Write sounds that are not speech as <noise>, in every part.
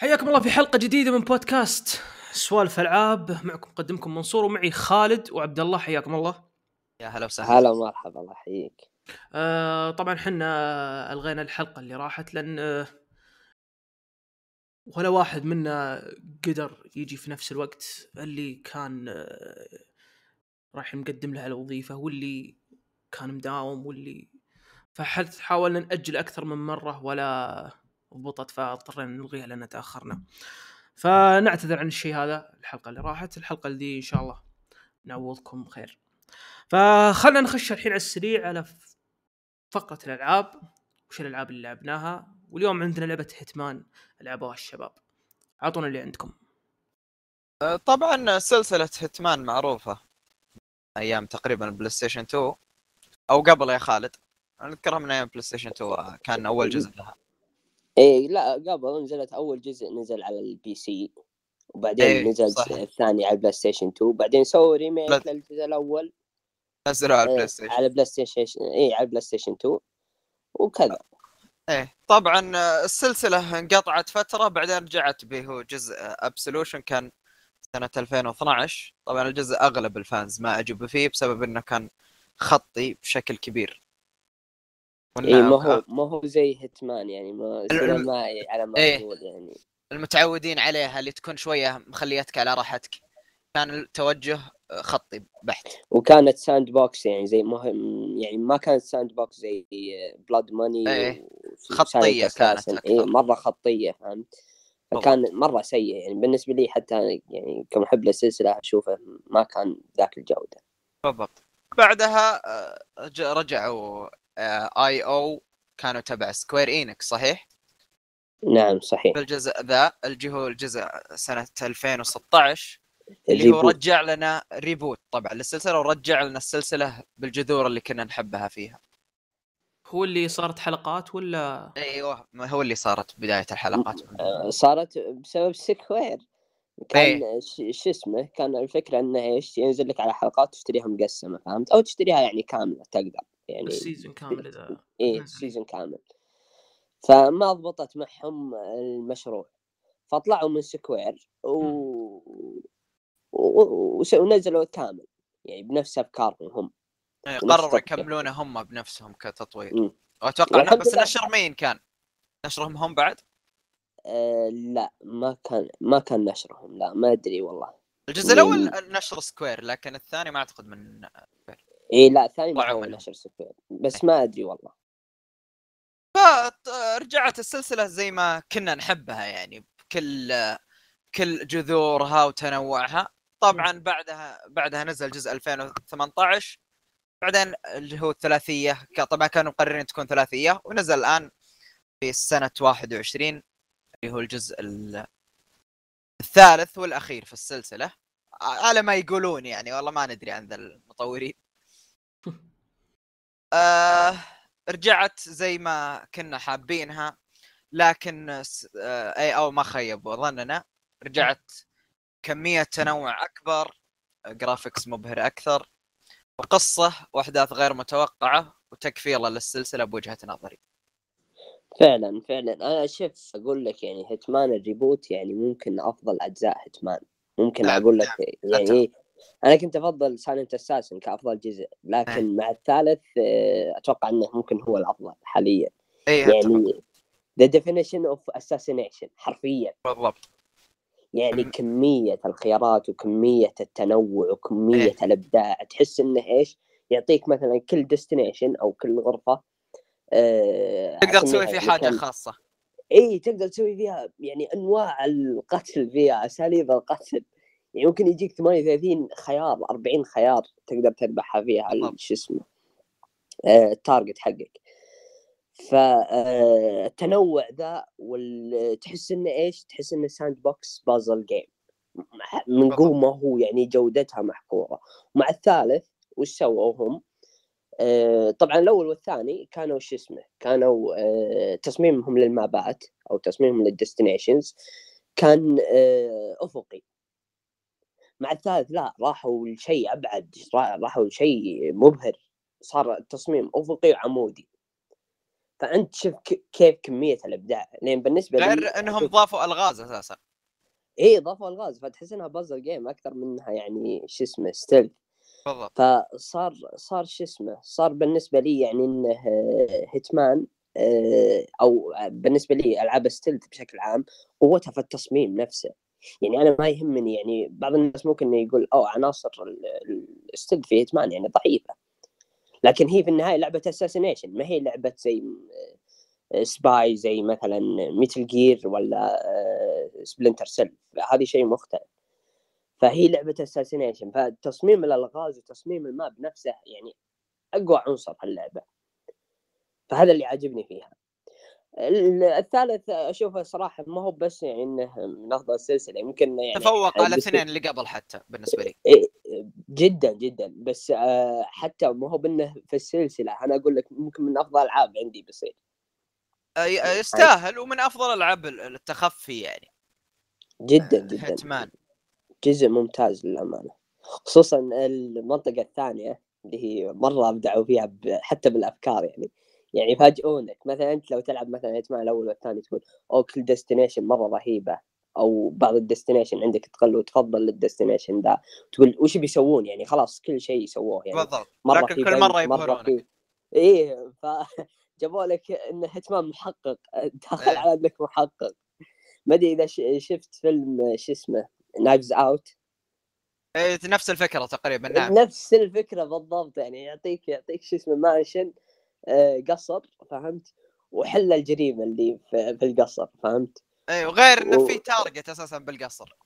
حياكم الله في حلقة جديدة من بودكاست سوالف ألعاب. معكم مقدمكم منصور ومعي خالد وعبد الله حياكم الله. يا هلا وسهلا. هلا مرحبا الله يحييك. آه طبعا حنا ألغينا الحلقة اللي راحت لأن آه، ولا واحد منا قدر يجي في نفس الوقت. اللي كان آه، راح مقدم له الوظيفة واللي كان مداوم واللي فحاولنا نأجل أكثر من مرة ولا ضبطت فاضطرينا نلغيها لأن تأخرنا. فنعتذر عن الشيء هذا الحلقة اللي راحت الحلقة اللي إن شاء الله نعوضكم خير فخلنا نخش الحين على السريع على ف- فقرة الألعاب. وش الألعاب اللي لعبناها؟ واليوم عندنا لعبة Hitman لعبوها الشباب. أعطونا اللي عندكم. آه، طبعا سلسلة Hitman معروفة أيام تقريبا ال PlayStation 2 أو قبل يا خالد. أنا أذكرها من أيام PlayStation 2 آه، كان أول جزء لها. اي لا قبل نزلت أول جزء نزل على ال PC وبعدين إيه، نزل صح. الثاني على ال PlayStation 2 بعدين سووا remake لا. للجزء الأول. نزلوا على آه، ال PlayStation. على PlayStation اي على ال PlayStation 2 وكذا. إيه طبعا آه، السلسلة انقطعت فترة بعدين رجعت به. هو جزء Absolution كان سنة 2012 طبعا الجزء أغلب ال fans ما عجبوا فيه بسبب إنه كان خطي بشكل كبير. اي ما هو ما هو زي Hitman يعني ما سينمائي على ما إيه. تقول يعني. المتعودين عليها اللي تكون شوية مخليتك على راحتك. كان التوجه خطي بحت. وكانت sandbox يعني زي ما يعني ما كانت sandbox زي Blood Money إيه. خطية كانت اي. مرة خطية فهمت؟ فكان مرة سيء يعني. بالنسبة لي حتى يعني كمحب للسلسلة أشوفه ما كان ذاك الجودة. بالضبط. بعدها آه، رجعوا IO كانوا تبع Square Enix صحيح؟ نعم صحيح. بالجزء ذا اللي هو الجزء سنة 2016 اللي هو. رجع لنا reboot. طبعا للسلسلة ورجع لنا السلسلة بالجذور اللي كنا نحبها فيها. هو اللي صارت حلقات ولا؟ أيوه ما هو اللي صارت بداية الحلقات. آه، صارت بسبب Square. كان ش- شو اسمه كان الفكرة إنه إيش ينزل لك على حلقات تشتريها مقسمة فهمت؟ أو تشتريها يعني كاملة تقدر. يعني ال season كامل إذا إيه نزل. season كامل فما ضبطت معهم المشروع فطلعوا من Square و... و... ونزلوا كامل يعني بنفس أفكارهم هم إيه، قرروا. يكملونه هم بنفسهم كتطوير مم. أتوقع إنه والحمد بس. نشر مين كان؟ نشرهم هم بعد؟ آه لا ما كان ما كان نشرهم لا ما أدري والله الجزء؟ الأول نشر Square لكن الثاني ما أعتقد من اي لا ثاني ما طلعوا منهم. نشر Square بس ما أدري والله. فرجعت السلسلة زي ما كنا نحبها يعني بكل كل جذورها وتنوعها. طبعا بعدها بعدها نزل جزء 2018 بعدين اللي هو الثلاثية طبعا كانوا مقررين تكون ثلاثية. ونزل الآن في سنة 21 اللي هو الجزء ال- الثالث والأخير في السلسلة. على ما يقولون يعني والله ما ندري عن ذا المطورين. آه رجعت زي ما كنا حابينها لكن س- آه اي أو ما خيبوا ظننا. رجعت كمية تنوع أكبر graphics مبهر أكثر وقصة وأحداث غير متوقعة وتقفيلة للسلسلة بوجهة نظري. فعلا فعلا. أنا شوف أقول لك يعني Hitman ال reboot يعني ممكن أفضل أجزاء Hitman ممكن نعم، أقول لك أتفق. يعني إيه، أنا كنت أفضل Silent Assassin كأفضل جزء لكن مع الثالث آه، أتوقع إنه ممكن هو الأفضل حاليا. أتفق. يعني the definition of assassination حرفيا. بالضبط. يعني كمية الخيارات وكمية التنوع وكمية إيه. الإبداع تحس إنه إيش؟ يعطيك مثلا كل destination أو كل غرفة آه، تقدر تسوي في حاجة مكان- خاصة. اي تقدر تسوي فيها يعني أنواع القتل فيها أساليب القتل. يعني ممكن يجيك 38 خيار 40 خيار تقدر تذبحها فيها. شو اسمه آه، ال target حقك فالتنوع ذا وتحس إنه إيش؟ تحس إنه sandbox puzzle game من. قوة ما هو يعني جودتها محقورة مع الثالث وش سووا هم؟ آه، طبعا الأول والثاني كانوا شو اسمه كانوا آه، تصميمهم للمابات أو تصميمهم للديستنيشنز كان آه، أفقي مع الثالث لا راحوا لشيء أبعد را- راحوا لشيء مبهر صار التصميم أفقي وعمودي. فأنت شوف كيف كمية الأبداع. لأن بالنسبة لي غير إنهم ضافوا ألغاز أساسا. اي ضافوا ألغاز. فتحس إنها puzzle game أكثر منها يعني شو اسمه stealth بالضبط. فصار صار شو اسمه صار بالنسبة لي يعني إنه Hitman آه، أو بالنسبة لي ألعاب stealth بشكل عام قوتها في التصميم نفسه. يعني أنا ما يهمني يعني بعض الناس ممكن يقول أو عناصر ال- ال- ال stealth في Hitman يعني ضعيفة. لكن هي في النهاية لعبة assassination ما هي لعبة زي آه، spy زي مثلا Metal Gear ولا Splinter Cell هذه شيء مختلف. فهي لعبة assassination فتصميم الألغاز وتصميم ال map نفسه يعني أقوى عنصر في اللعبة. فهذا اللي عاجبني فيها. الثالث أشوفه صراحة ما هو بس يعني إنه من أفضل السلسلة يمكن يعني تفوق على الاثنين اللي قبل حتى بالنسبة لي. إيه، جدا جدا. بس آه، حتى ما هو بإنه في السلسلة أنا أقول لك ممكن من أفضل الالعاب عندي بيصير. أي- يستاهل ومن أفضل ألعاب ال- التخفي يعني. جدا <laughs> جدا. Hitman. جزء ممتاز للأمانة. خصوصا المنطقة الثانية اللي هي مرة أبدعوا فيها حتى بالأفكار يعني. يعني يفاجئونك. مثلا أنت لو تلعب مثلا Hitman الأول والثاني تقول أو كل destination مرة رهيبة. أو بعض ال destination عندك تقل وتفضل لل destination ذا. تقول وش بيسوون؟ يعني خلاص كل شيء سووه يعني بالضبط. مرة لكن كل مرة يبهرونك. إيه فجابوا <laughs> لك إن Hitman محقق. <laughs> داخل إيه. على انك محقق. ما أدري إذا شفت فيلم شو اسمه؟ Knives Out نفس الفكرة تقريبا نعم. نفس الفكرة بالضبط. يعني يعطيك يعطيك شو اسمه mansion قصر فهمت؟ وحل الجريمة اللي في, القصر فهمت؟ اي وغير إنه و- في target أساسا بالقصر.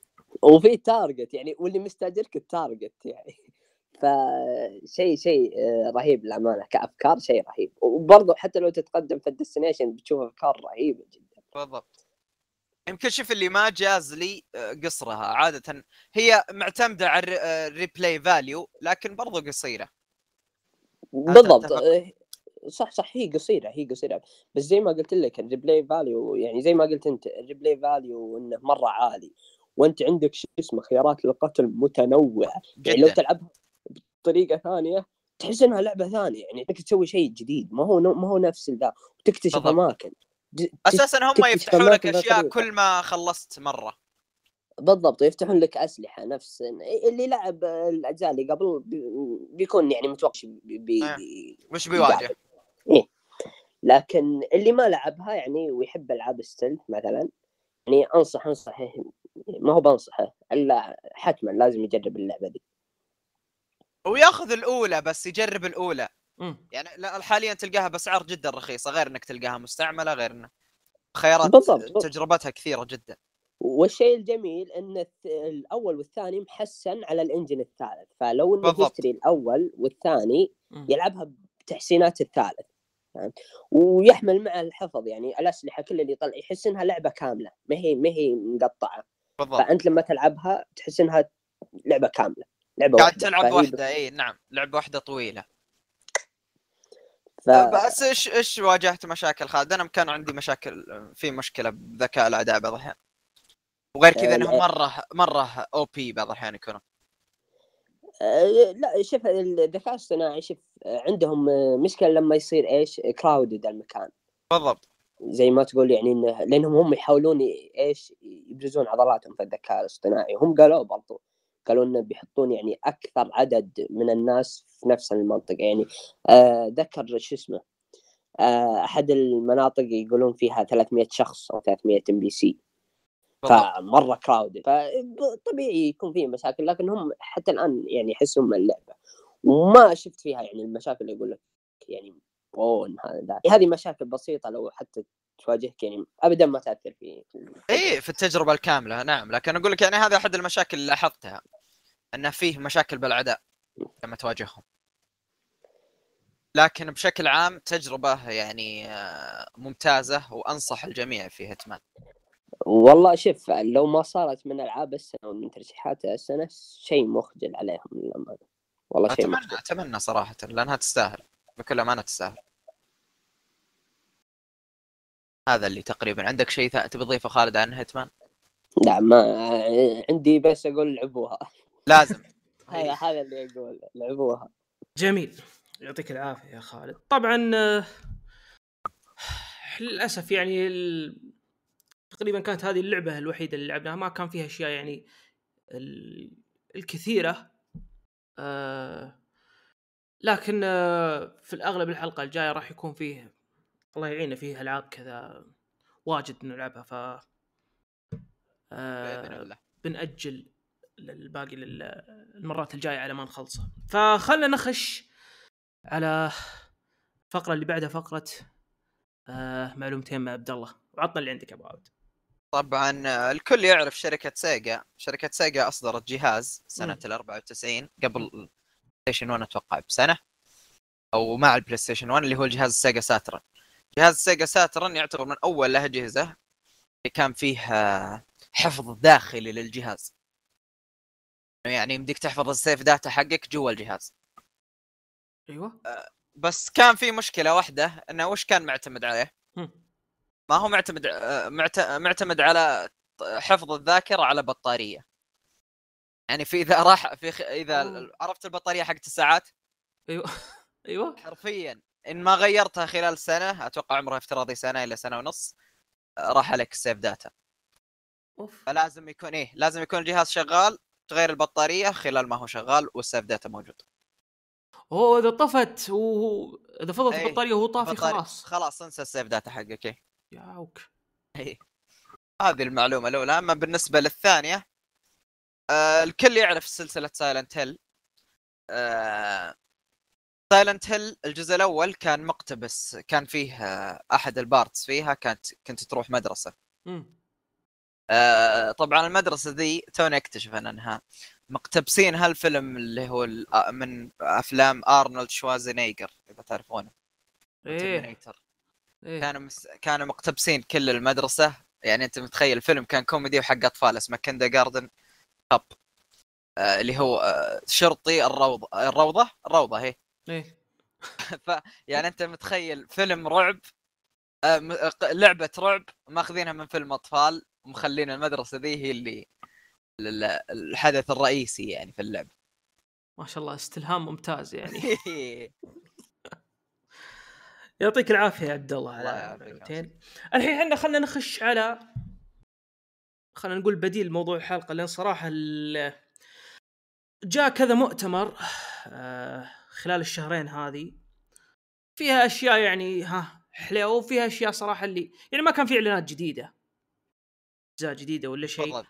وفي target يعني واللي مستاجرك ال target يعني. <laughs> فشيء شيء آه، رهيب للأمانة كأفكار شيء رهيب. وبرضه حتى لو تتقدم في ال destination بتشوف أفكار رهيبة جدا. بالضبط. يمكن شوف اللي ما جاز لي آه، قصرها عادة. هي معتمدة على ال re- آه، ال replay value لكن برضو قصيرة. بالضبط؟ آه، صح صح هي قصيرة هي قصيرة. بس زي ما قلت لك ال replay value يعني زي ما قلت أنت ال replay value إنه مرة عالي. وأنت عندك شو اسمه خيارات للقتل متنوعة. يعني لو تلعبها بطريقة ثانية تحس إنها لعبة ثانية. يعني تقدر تسوي شيء جديد. ما هو ما هو نفس ذا. وتكتشف بالضبط. أماكن. أساسا هم يفتحوا لك أشياء. كل ما خلصت مرة. بالضبط. يفتحون لك أسلحة نفس اللي لعب الأجزاء اللي قبل بي- بيكون يعني متوقع بي بي آه. بي وش بيواجه. لكن اللي ما لعبها يعني ويحب ألعاب ال stealth مثلا يعني انصح انصحه ما هو بنصحه إلا حتما لازم يجرب اللعبة دي وياخذ الأولى بس يجرب الأولى مم. يعني لا حاليا تلقاها بأسعار جدا رخيصة غير إنك تلقاها مستعملة غير إنه خيارات بالضبط،. تجربتها كثيرة جدا والشيء الجميل إن الأول والثاني محسن على الإنجن الثالث فلو إنك. يشتري الأول والثاني مم. يلعبها بتحسينات الثالث فهمت؟ ويحمل معه الحفظ يعني الأسلحة كل اللي يطلع يحس إنها لعبة كاملة ما هي ما هي مقطعة بالضبط فأنت لما تلعبها تحس إنها لعبة كاملة لعبة قاعد واحدة. تلعب واحدة اي نعم لعبة واحدة طويلة ف... بس إيش إيش واجهت مشاكل خالد أنا كان عندي مشاكل في مشكلة بذكاء الأعداء بعض الأحيان وغير كذا آه، إنهم. مرة مرة أو بي بعض الأحيان يكونوا لا شوف الذكاء الاصطناعي شوف آه، عندهم آه، مشكلة لما يصير إيش؟ crowded المكان. بالضبط. زي ما تقول يعني إنه لأنهم هم يحاولون إيش؟ يبرزون عضلاتهم في الذكاء الاصطناعي. هم قالوا برضو قالوا إنه بيحطون يعني أكثر عدد من الناس في نفس المنطقة. يعني آه ذكر شو اسمه آه أحد المناطق يقولون فيها 300 شخص أو 300 NPC فمرة crowded فطبيعي يكون فيه مشاكل لكن هم حتى الآن يعني يحسون من اللعبة. وما شفت فيها يعني المشاكل اللي يقول لك يعني أوه هذا هذه مشاكل بسيطة لو حتى تواجهك يعني ابدا ما تأثر في اي في التجربة الكاملة نعم. لكن أقول لك يعني هذا أحد المشاكل اللي لاحظتها انه فيه مشاكل بالاعداء لما تواجههم. لكن بشكل عام تجربة يعني آه، ممتازة وأنصح الجميع في هيتمان والله شوف لو ما صارت من ألعاب السنة ومن ترشيحات السنة شيء مخجل عليهم للأمانة. والله شيء أتمنى مخجل. أتمنى صراحة لأنها تستاهل. بكل أمانة تستاهل. هذا اللي تقريبا. عندك شيء تبي تضيفه خالد عن هيتمان؟ لا ما عندي بس أقول لعبوها. لازم. <laughs> هذا هذا اللي أقول لعبوها. جميل. يعطيك العافية يا خالد. طبعا آه، للأسف يعني ال... تقريبا كانت هذه اللعبة الوحيدة اللي لعبناها ما كان فيها أشياء يعني ال... الكثيرة. آه... لكن آه... في الأغلب الحلقة الجاية راح يكون فيه الله يعيننا فيه ألعاب كذا واجد نلعبها ف آه... بنأجل الباقي للمرات الجاية على ما نخلصه فخلنا نخش على الفقره اللي بعدها فقرة آه معلومتين مع عبد الله. وعطنا اللي عندك يا أبو عبد طبعا آه، الكل يعرف شركة سيجا. شركة سيجا أصدرت جهاز مم. ال 94 قبل PlayStation 1 أتوقع بسنة أو مع ال PlayStation 1 اللي هو الجهاز Sega Saturn. جهاز Sega Saturn يعتبر من أول الاجهزه اللي كان فيه آه، حفظ داخلي للجهاز. يعني يمديك تحفظ ال save data حقك جوا الجهاز. أيوه. بس كان في مشكلة واحدة إنه وش كان معتمد عليه. ما هو معتمد معت- معتمد على حفظ الذاكرة على بطارية. يعني في إذا راح في خ... إذا أوه. عرفت البطارية حقت الساعات؟ أيوه. <laughs> أيوه. حرفيا. إن ما غيرتها خلال سنة أتوقع عمرها افتراضي سنة إلى سنة ونص راح عليك السيف داتا أوف. فلازم يكون إيه لازم يكون الجهاز شغال تغير البطارية خلال ما هو شغال وال save data موجود. هو إذا طفت وهو إذا فصلت إيه، البطارية وهو طافي خلاص. خلاص انسى ال save data حقك إيه. ياوك إيه. هذه المعلومة الأولى. أما بالنسبة للثانية آه الكل يعرف سلسلة Silent Hill Silent Hill الجزء الأول كان مقتبس كان فيه آه أحد ال parts فيها كانت كنت تروح مدرسة. آه طبعا المدرسة ذي توني اكتشف أنها مقتبسين هالفيلم اللي هو آه، من أفلام ارنولد شوازنيجر إذا تعرفونه. إيه. إيه. كانوا مس... كانوا مقتبسين كل المدرسة. يعني أنت متخيل الفيلم كان كوميدي وحق أطفال اسمه Kindergarten Cop آه اللي هو آه شرطي الروضة الروضة؟ الروضة هي. إيه. <laughs> ف يعني أنت متخيل فيلم رعب آه لعبة رعب ماخذينها من فيلم أطفال ومخلين المدرسة ذي هي اللي ال- الحدث الرئيسي يعني في اللعبه ما شاء الله استلهام ممتاز يعني. <laughs> يعطيك العافية يا عبد الله على الحين إحنا خلينا نخش على خلينا نقول بديل موضوع الحلقة لأن صراحة ال... جاء كذا مؤتمر آه، خلال الشهرين هذه. فيها أشياء يعني ها حلوة وفيها أشياء صراحة اللي يعني ما كان في إعلانات جديدة. أجزاء جديدة ولا شيء.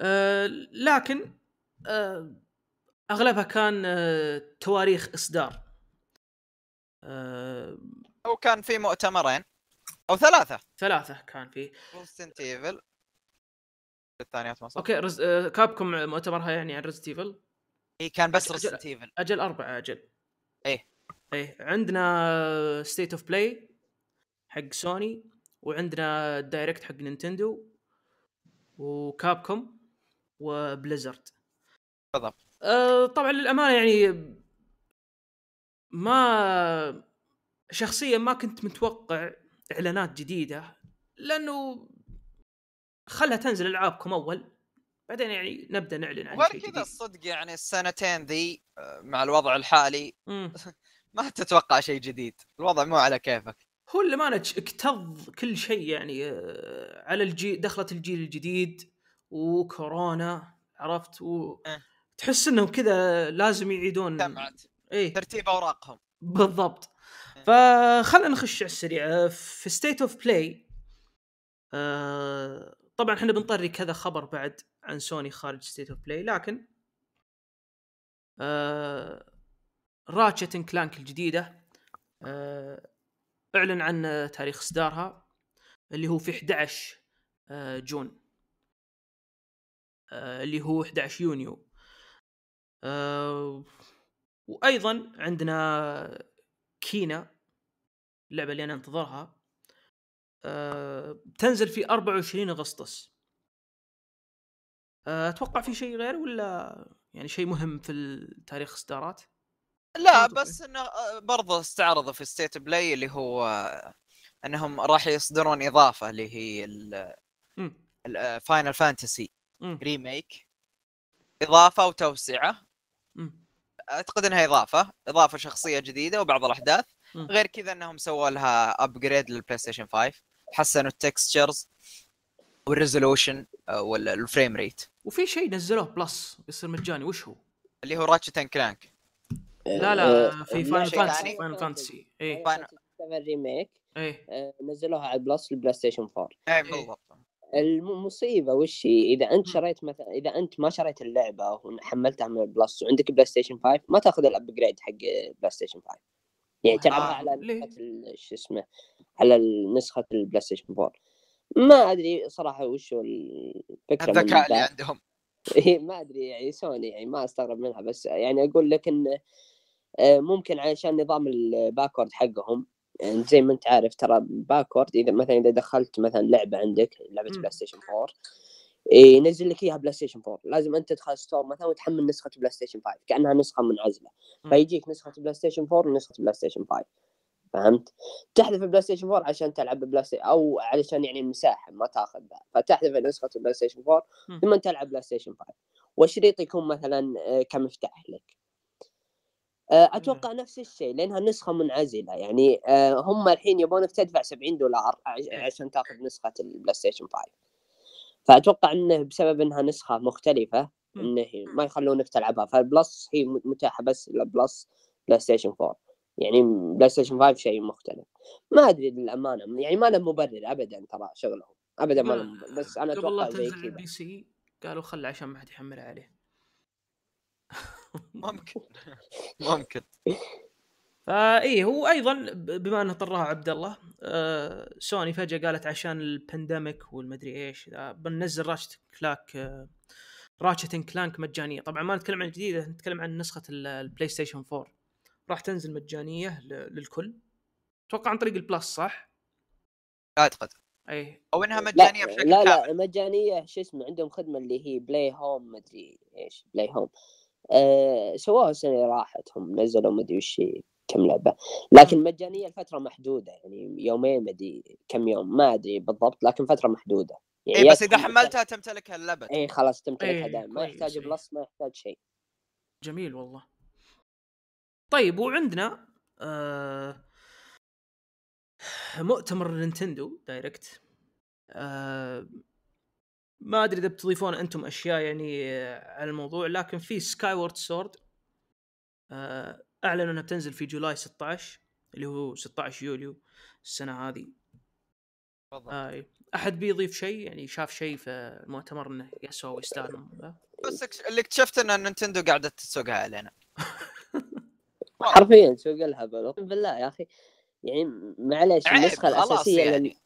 آه، لكن آه، أغلبها كان آه، تواريخ إصدار. آه، هو كان في مؤتمرين أو ثلاثة. ثلاثة كان فيه ريزنت ايفل الثانيات ما صح أوكي رز... آه، Capcom مؤتمرها يعني عن Resident Evil هي كان بس Resident Evil أجل أربعة أجل. إيه. إيه عندنا State of Play حق سوني وعندنا ال Direct حق نينتندو و Capcom و Blizzard. بالضبط. أه طبعا للأمانة يعني ما شخصيا ما كنت متوقع إعلانات جديدة لأنه خلها تنزل ألعابكم أول بعدين يعني نبدأ نعلن عن وغير شيء كذا الصدق يعني السنتين ذي آه، مع الوضع الحالي. <laughs> ما تتوقع شيء جديد. الوضع مو على كيفك. هو اللي ما اكتظ كل شيء يعني آه، على الجيل دخلت الجيل الجديد وكورونا عرفت؟ و إيه. تحس إنهم كذا لازم يعيدون إيه. ترتيب أوراقهم. بالضبط. إيه. فخلنا نخش على السريع. آه، في State of Play طبعا إحنا بنطري كذا خبر بعد عن سوني خارج State of Play لكن Ratchet and Clank الجديدة آه، أعلن عن آه، تاريخ إصدارها اللي هو في 11 آه، June آه، اللي هو 11 يونيو. آه، وأيضا عندنا Kena اللعبة اللي أنا أنتظرها آه، تنزل في 24 أغسطس آه، أتوقع في شيء غير ولا يعني شيء مهم في التاريخ إصدارات لا. بس إنه آه، برضه استعرضوا في State Play اللي هو أنهم راح يصدرون إضافة اللي هي مم. Final Fantasy. Remake إضافة وتوسعة مم. أعتقد إنها إضافة إضافة شخصية جديدة وبعض الأحداث. مم. غير كذا إنهم سووا لها upgrade للبلاي ستيشن 5 حسنوا ال textures وال resolution وال frame rate وفي شيء نزلوه بلس يصير مجاني وش هو؟ اللي هو راتشت and كلانك لا لا آه، في فاينل فانتسي. فاينل فانتسي اي فاينل. 7 ريميك اي آه، نزلوها على البلس البلاي ستيشن 4 اي بالضبط. المصيبه وش هي إذا أنت. شريت مثلا إذا أنت ما شريت اللعبة وحملتها من البلس وعندك بلاي ستيشن 5 ما تأخذ ال upgrade حق بلاي ستيشن 5 يعني آه، تلعبها على؟ نسخة ال- شو اسمه على نسخة البلاي ستيشن 4 ما أدري صراحة وش هو الفكرة الذكاء اللي. عندهم <laughs> إيه ما أدري يعني سوني يعني ما أستغرب منها بس يعني أقول لك انه آه، ممكن علشان نظام ال backward حقهم يعني زي ما انت عارف ترى backward إذا مثلا إذا دخلت مثلا لعبة عندك لعبة. بلاي ستيشن 4 إيه، ينزل لك إياها بلاي ستيشن 4 لازم أنت تدخل store مثلا وتحمل نسخة بلاي ستيشن 5 كأنها نسخة منعزله. فيجيك نسخة بلاي ستيشن 4 ونسخة بلاي ستيشن 5 فهمت؟ تحذف البلاي ستيشن 4 عشان تلعب بلاي ستيشن أو علشان يعني المساحة ما تاخذها فتحذف نسخة البلاي ستيشن 4 مم. ثم تلعب بلاي ستيشن 5 والشريط يكون مثلا آه، كمفتاح لك أتوقع نفس الشيء لأنها نسخه منعزلة. يعني آه، هم الحين يبونك تدفع 70 دولار إيه. عشان تأخذ نسخة البلاي ستيشن 5 فأتوقع إنه بسبب إنها نسخة مختلفة مم. إنه ما يخلونك تلعبها. فالبلس هي متاحة بس للبلس بلاي ستيشن 4 يعني بلاي ستيشن 5 شيء مختلف. ما أدري للأمانة يعني ما له مبرر ابدا ترى شغلهم. ابدا ما له بس أنا أتوقع زي تنزل كذا. البي سي قالوا خله عشان ما حد يحملها عليه. <laughs> ممكن. <laughs> ممكن. فإي هو أيضا بما أنه طراها عبد الله آه سوني فجأة قالت عشان ال pandemic والمدري إيش بننزل راتشت كلانك آه راتشت كلانك مجانية. طبعا ما نتكلم عن الجديده نتكلم عن نسخة ال- البلاي ستيشن 4 راح تنزل مجانية ل- للكل. أتوقع عن طريق البلس صح؟ أعتقد. إي. أو إنها لا مجانية بشكل لا كامل. لا مجانية شو اسمه عندهم خدمة اللي هي بلاي هوم مدري إيش بلاي هوم آه سووها السنة اللي راحت هم نزلوا مدري وش كم لعبة. لكن مجانية لفتره محدودة يعني يومين مدري كم يوم ما أدري بالضبط لكن فترة محدودة. يعني يا بس إذا حملتها تمتلكها للابد اي خلاص تمتلكها إيه، دائما ما يحتاج إيه. بلس ما يحتاج شيء. جميل والله. طيب وعندنا آه مؤتمر نينتندو دايركت. آه ما أدري إذا بتضيفون أنتم أشياء يعني آه، على الموضوع لكن في سكاي وورد سورد أعلنوا إنها بتنزل في July 16 اللي هو 16 يوليو السنة هذه. بالضبط. آه أحد بيضيف شيء؟ يعني شاف شيء في المؤتمر إنه يسوى ويستاهل. بس اللي اكتشفت إن نينتندو قاعدة تسوقها علينا. حرفيا سوق الهبل اقسم بالله يا أخي. يعني معليش النسخة الأساسية يعني.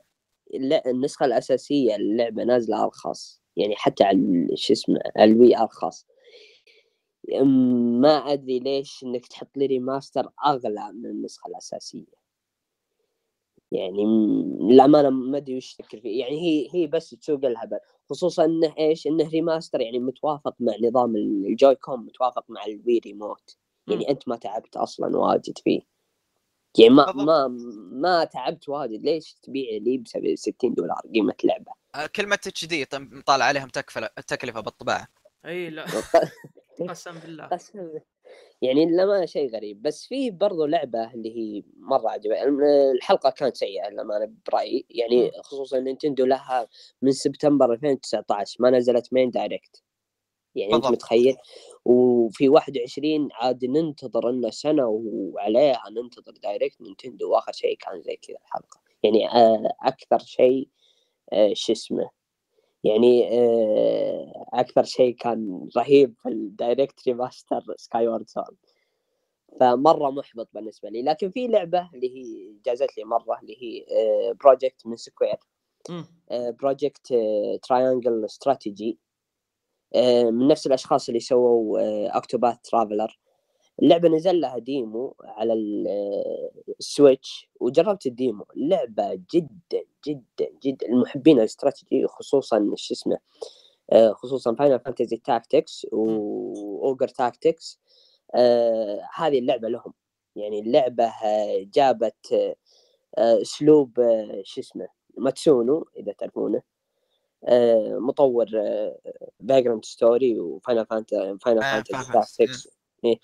النسخة الأساسية اللعبة نازلة ارخص يعني حتى على شو اسمه على الوي ارخص ما أدري ليش إنك تحط لي remaster أغلى من النسخة الأساسية. يعني للأمانة ما أدري وش تفكر فيه. يعني هي هي بس تسوق الهبل خصوصا إنه إيش؟ إنه remaster يعني متوافق مع نظام الجوي كون متوافق مع الوي ريموت. يعني أنت ما تعبت أصلا واجد فيه. يعني ما. ما ما تعبت واجد. ليش تبيع لي ب 60 دولار؟ قيمة لعبة. آه، كلمة HD طالع عليهم تكفل التكلفه بالطباعة. أي لا. <laughs> قسم بالله. قسم يعني لما شيء غريب. بس في برضو لعبة اللي هي مرة عجبتني. الحلقة كانت سيئة للأمانة برأيي. يعني خصوصا نينتندو لها من سبتمبر 2019 ما نزلت main دايركت يعني أنت. متخيل؟ وفي 21 عاد ننتظر لنا سنة وعليها ننتظر دايركت نينتندو وآخر شيء كان زي كذا الحلقة. يعني آه، أكثر شيء آه، شو اسمه؟ يعني آه، أكثر شيء كان رهيب في الدايركت remaster سكاي وورد سورد فمرة محبط بالنسبة لي. لكن في لعبة اللي هي جازت لي مرة اللي هي بروجكت من سكوير. بروجكت ترايانجل استراتيجي من نفس الأشخاص اللي سووا أوكتوباث ترافلر. اللعبة نزل لها demo على آه، السويتش وجربت ال demo. اللعبه جدا جدا جدا. المحبين الاستراتيجي خصوصا شو اسمه آه، خصوصا فاينل فانتسي تاكتكس واوجر تاكتكس هذه اللعبة لهم. يعني اللعبة آه، جابت آه، آه، أسلوب آه، شو اسمه ماتسونو إذا تعرفونه. آه، مطور فيجرانت ستوري وفاينل فانتسي فاينل آه،. تاكتكس إيه.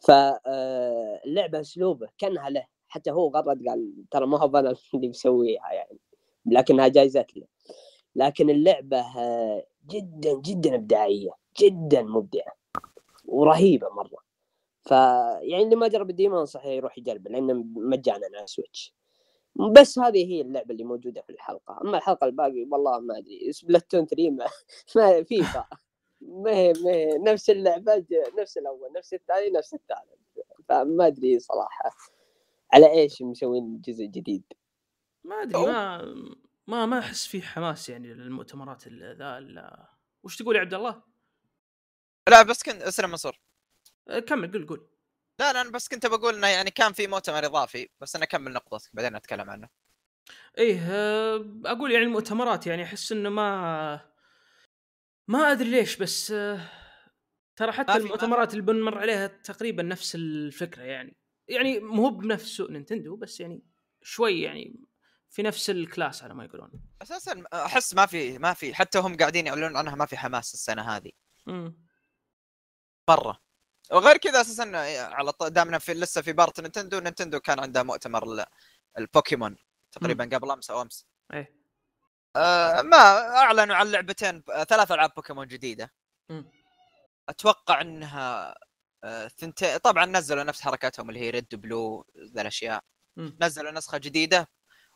فاللعبه أسلوبه كأنها له. حتى هو غرد قال ترى ما هو أنا اللي مسويها يعني. لكنها جايزة له. لكن اللعبة آه، جدا جدا إبداعية. جدا مبدعة. ورهيبة مرة. فيعني اللي ما جرب ال demo انصح يروح يجربه لأنه مجانا على سويتش بس هذه هي اللعبة اللي موجودة في الحلقة. أما الحلقة الباقي والله ما أدري سبلاتون 3 ما, <laughs> ما فيفا. ما هي ما هي نفس اللعبة نفس الأول نفس الثاني نفس الثالث. فما أدري صراحة على إيش مسوين جزء جديد. ما أدري ما ما ما أحس فيه حماس يعني للمؤتمرات ذا وش تقول يا عبد الله؟ لا بس كنت أسلم منصور. أه، كمل قول قول. لا لا أنا بس كنت بقول إنه يعني كان في مؤتمر إضافي بس أنا أكمل نقطتك بعدين أتكلم عنه. إيه أه، أقول يعني المؤتمرات يعني أحس إنه ما ما أدري ليش بس أه، ترى حتى المؤتمرات اللي بنمر عليها تقريبا نفس الفكرة يعني. يعني مو بنفس سوق نينتندو بس يعني شوي يعني في نفس ال class على ما يقولون. أساسا أحس ما في ما في حتى هم قاعدين يعلنون عنها ما في حماس السنة هذه. مره وغير كذا أساسا على دامنا في لسه في part Nintendo Nintendo كان عندها مؤتمر البوكيمون تقريبا قبل أمس أو أمس. إيه. آه ما أعلنوا عن لعبتين ثلاث ألعاب بوكيمون جديدة. م. أتوقع إنها آه ثنتين طبعا نزلوا نفس حركاتهم اللي هي Red Blue ذا الأشياء. نزلوا نسخة جديدة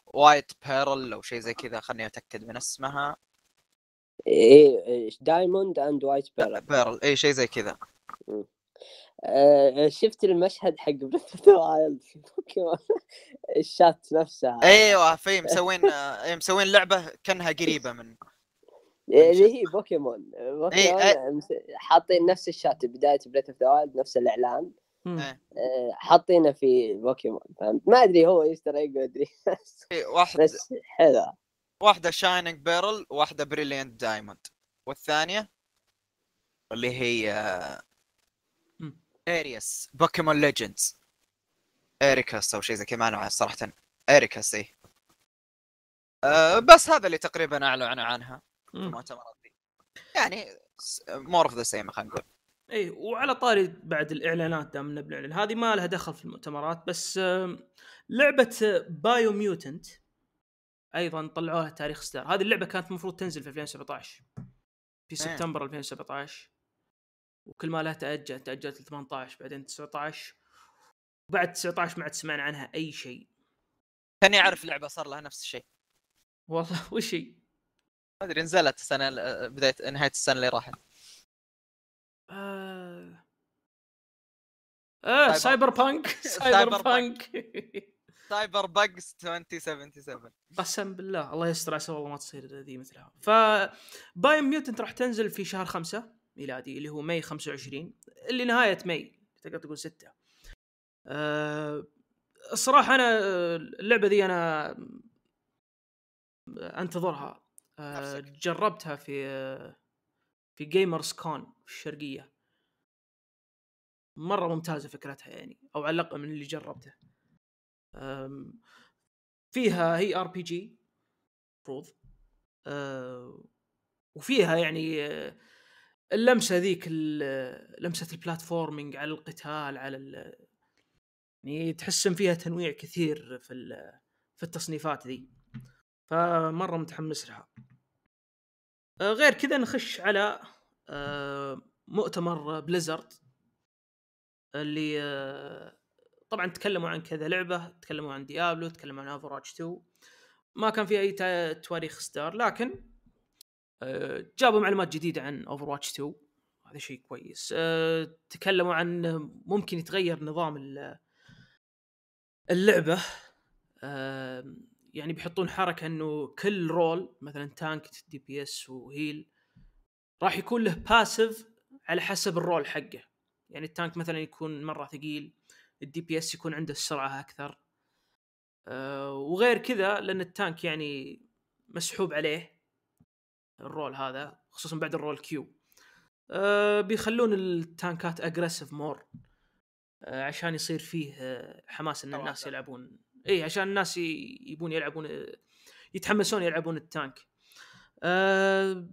White Pearl أو شيء زي كذا خليني أتأكد من اسمها. إيه Diamond and White Pearl Pearl اي شيء زي كذا. آه شفت المشهد حق Breath Wild في بوكيمون؟ <laughs> ال shot نفسها. أيوه في <laughs> مسوين آه مسوين لعبة كأنها قريبة من اللي هي Pokemon. Pokemon إيه حاطين نفس ال shot بداية Breath of the Wild نفس الإعلان. إيه. آه، حاطينه في بوكيمون. فهمت؟ ما أدري هو Easter egg ما أدري. <laughs> واحدة بس حلو. واحدة Shining Pearl واحدة Brilliant Diamond والثانية اللي هي Arceus Pokemon Legends Arceus أو شيء زي كذا ما أعرف صراحة. Arceus اي أه بس هذا اللي تقريبا اعلنوا عنها. المؤتمرات دي. يعني more of the same خلينا نقول. اي وعلى طاري بعد الإعلانات دام بنعلن هذه ما لها دخل في المؤتمرات بس لعبة Biomutant أيضا طلعوها تاريخ إصدار. هذه اللعبة كانت المفروض تنزل في 2017 في إيه. سبتمبر 2017 وكل ما لها تأجل تأجلت ل 18 بعدين 19 وبعد 19 ما عاد سمعنا عنها أي شيء. كاني اعرف لعبه صار لها نفس الشيء. والله <laughs> وش هي؟ ما أدري نزلت السنة بداية نهاية السنة اللي راحت. آه... آه Cyberpunk Cyberpunk Cyber bugs 2077 قسم بالله الله يستر عسى والله ما تصير ذي مثلها. ف Biomutant راح تنزل في شهر خمسة. ميلادي اللي هو May 25 اللي نهاية ماي تقدر تقول ستة. أه الصراحة أنا اللعبة ذي أنا أنتظرها. أه جربتها في في Gamers Con في الشرقية. مرة ممتازة فكرتها يعني أو على الأقل من اللي جربته. فيها هي RPG المفروض. وفيها يعني اللمسة ذيك لمسة ال platforming على القتال على يعني تحس ان فيها تنويع كثير في في التصنيفات ذي. فمرة متحمس لها. أه غير كذا نخش على أه مؤتمر Blizzard اللي أه طبعا تكلموا عن كذا لعبة تكلموا عن Diablo تكلموا عن Overwatch 2 ما كان في أي تواريخ إصدار لكن آه، جابوا معلومات جديدة عن Overwatch 2 هذا شيء كويس. آه، تكلموا عن ممكن يتغير نظام اللعبة. يعني بيحطون حركة إنه كل role مثلا tank DPS و heal راح يكون له passive على حسب ال role حقه. يعني ال tank مثلا يكون مرة ثقيل ال DPS يكون عنده السرعة أكثر. وغير كذا لأن ال tank يعني مسحوب عليه. ال role هذا خصوصا بعد ال role queue أه بيخلون التانكات aggressive more أه عشان يصير فيه آه، حماس إن الناس يلعبون. اي عشان الناس يبون يلعبون يتحمسون يلعبون ال tank. أه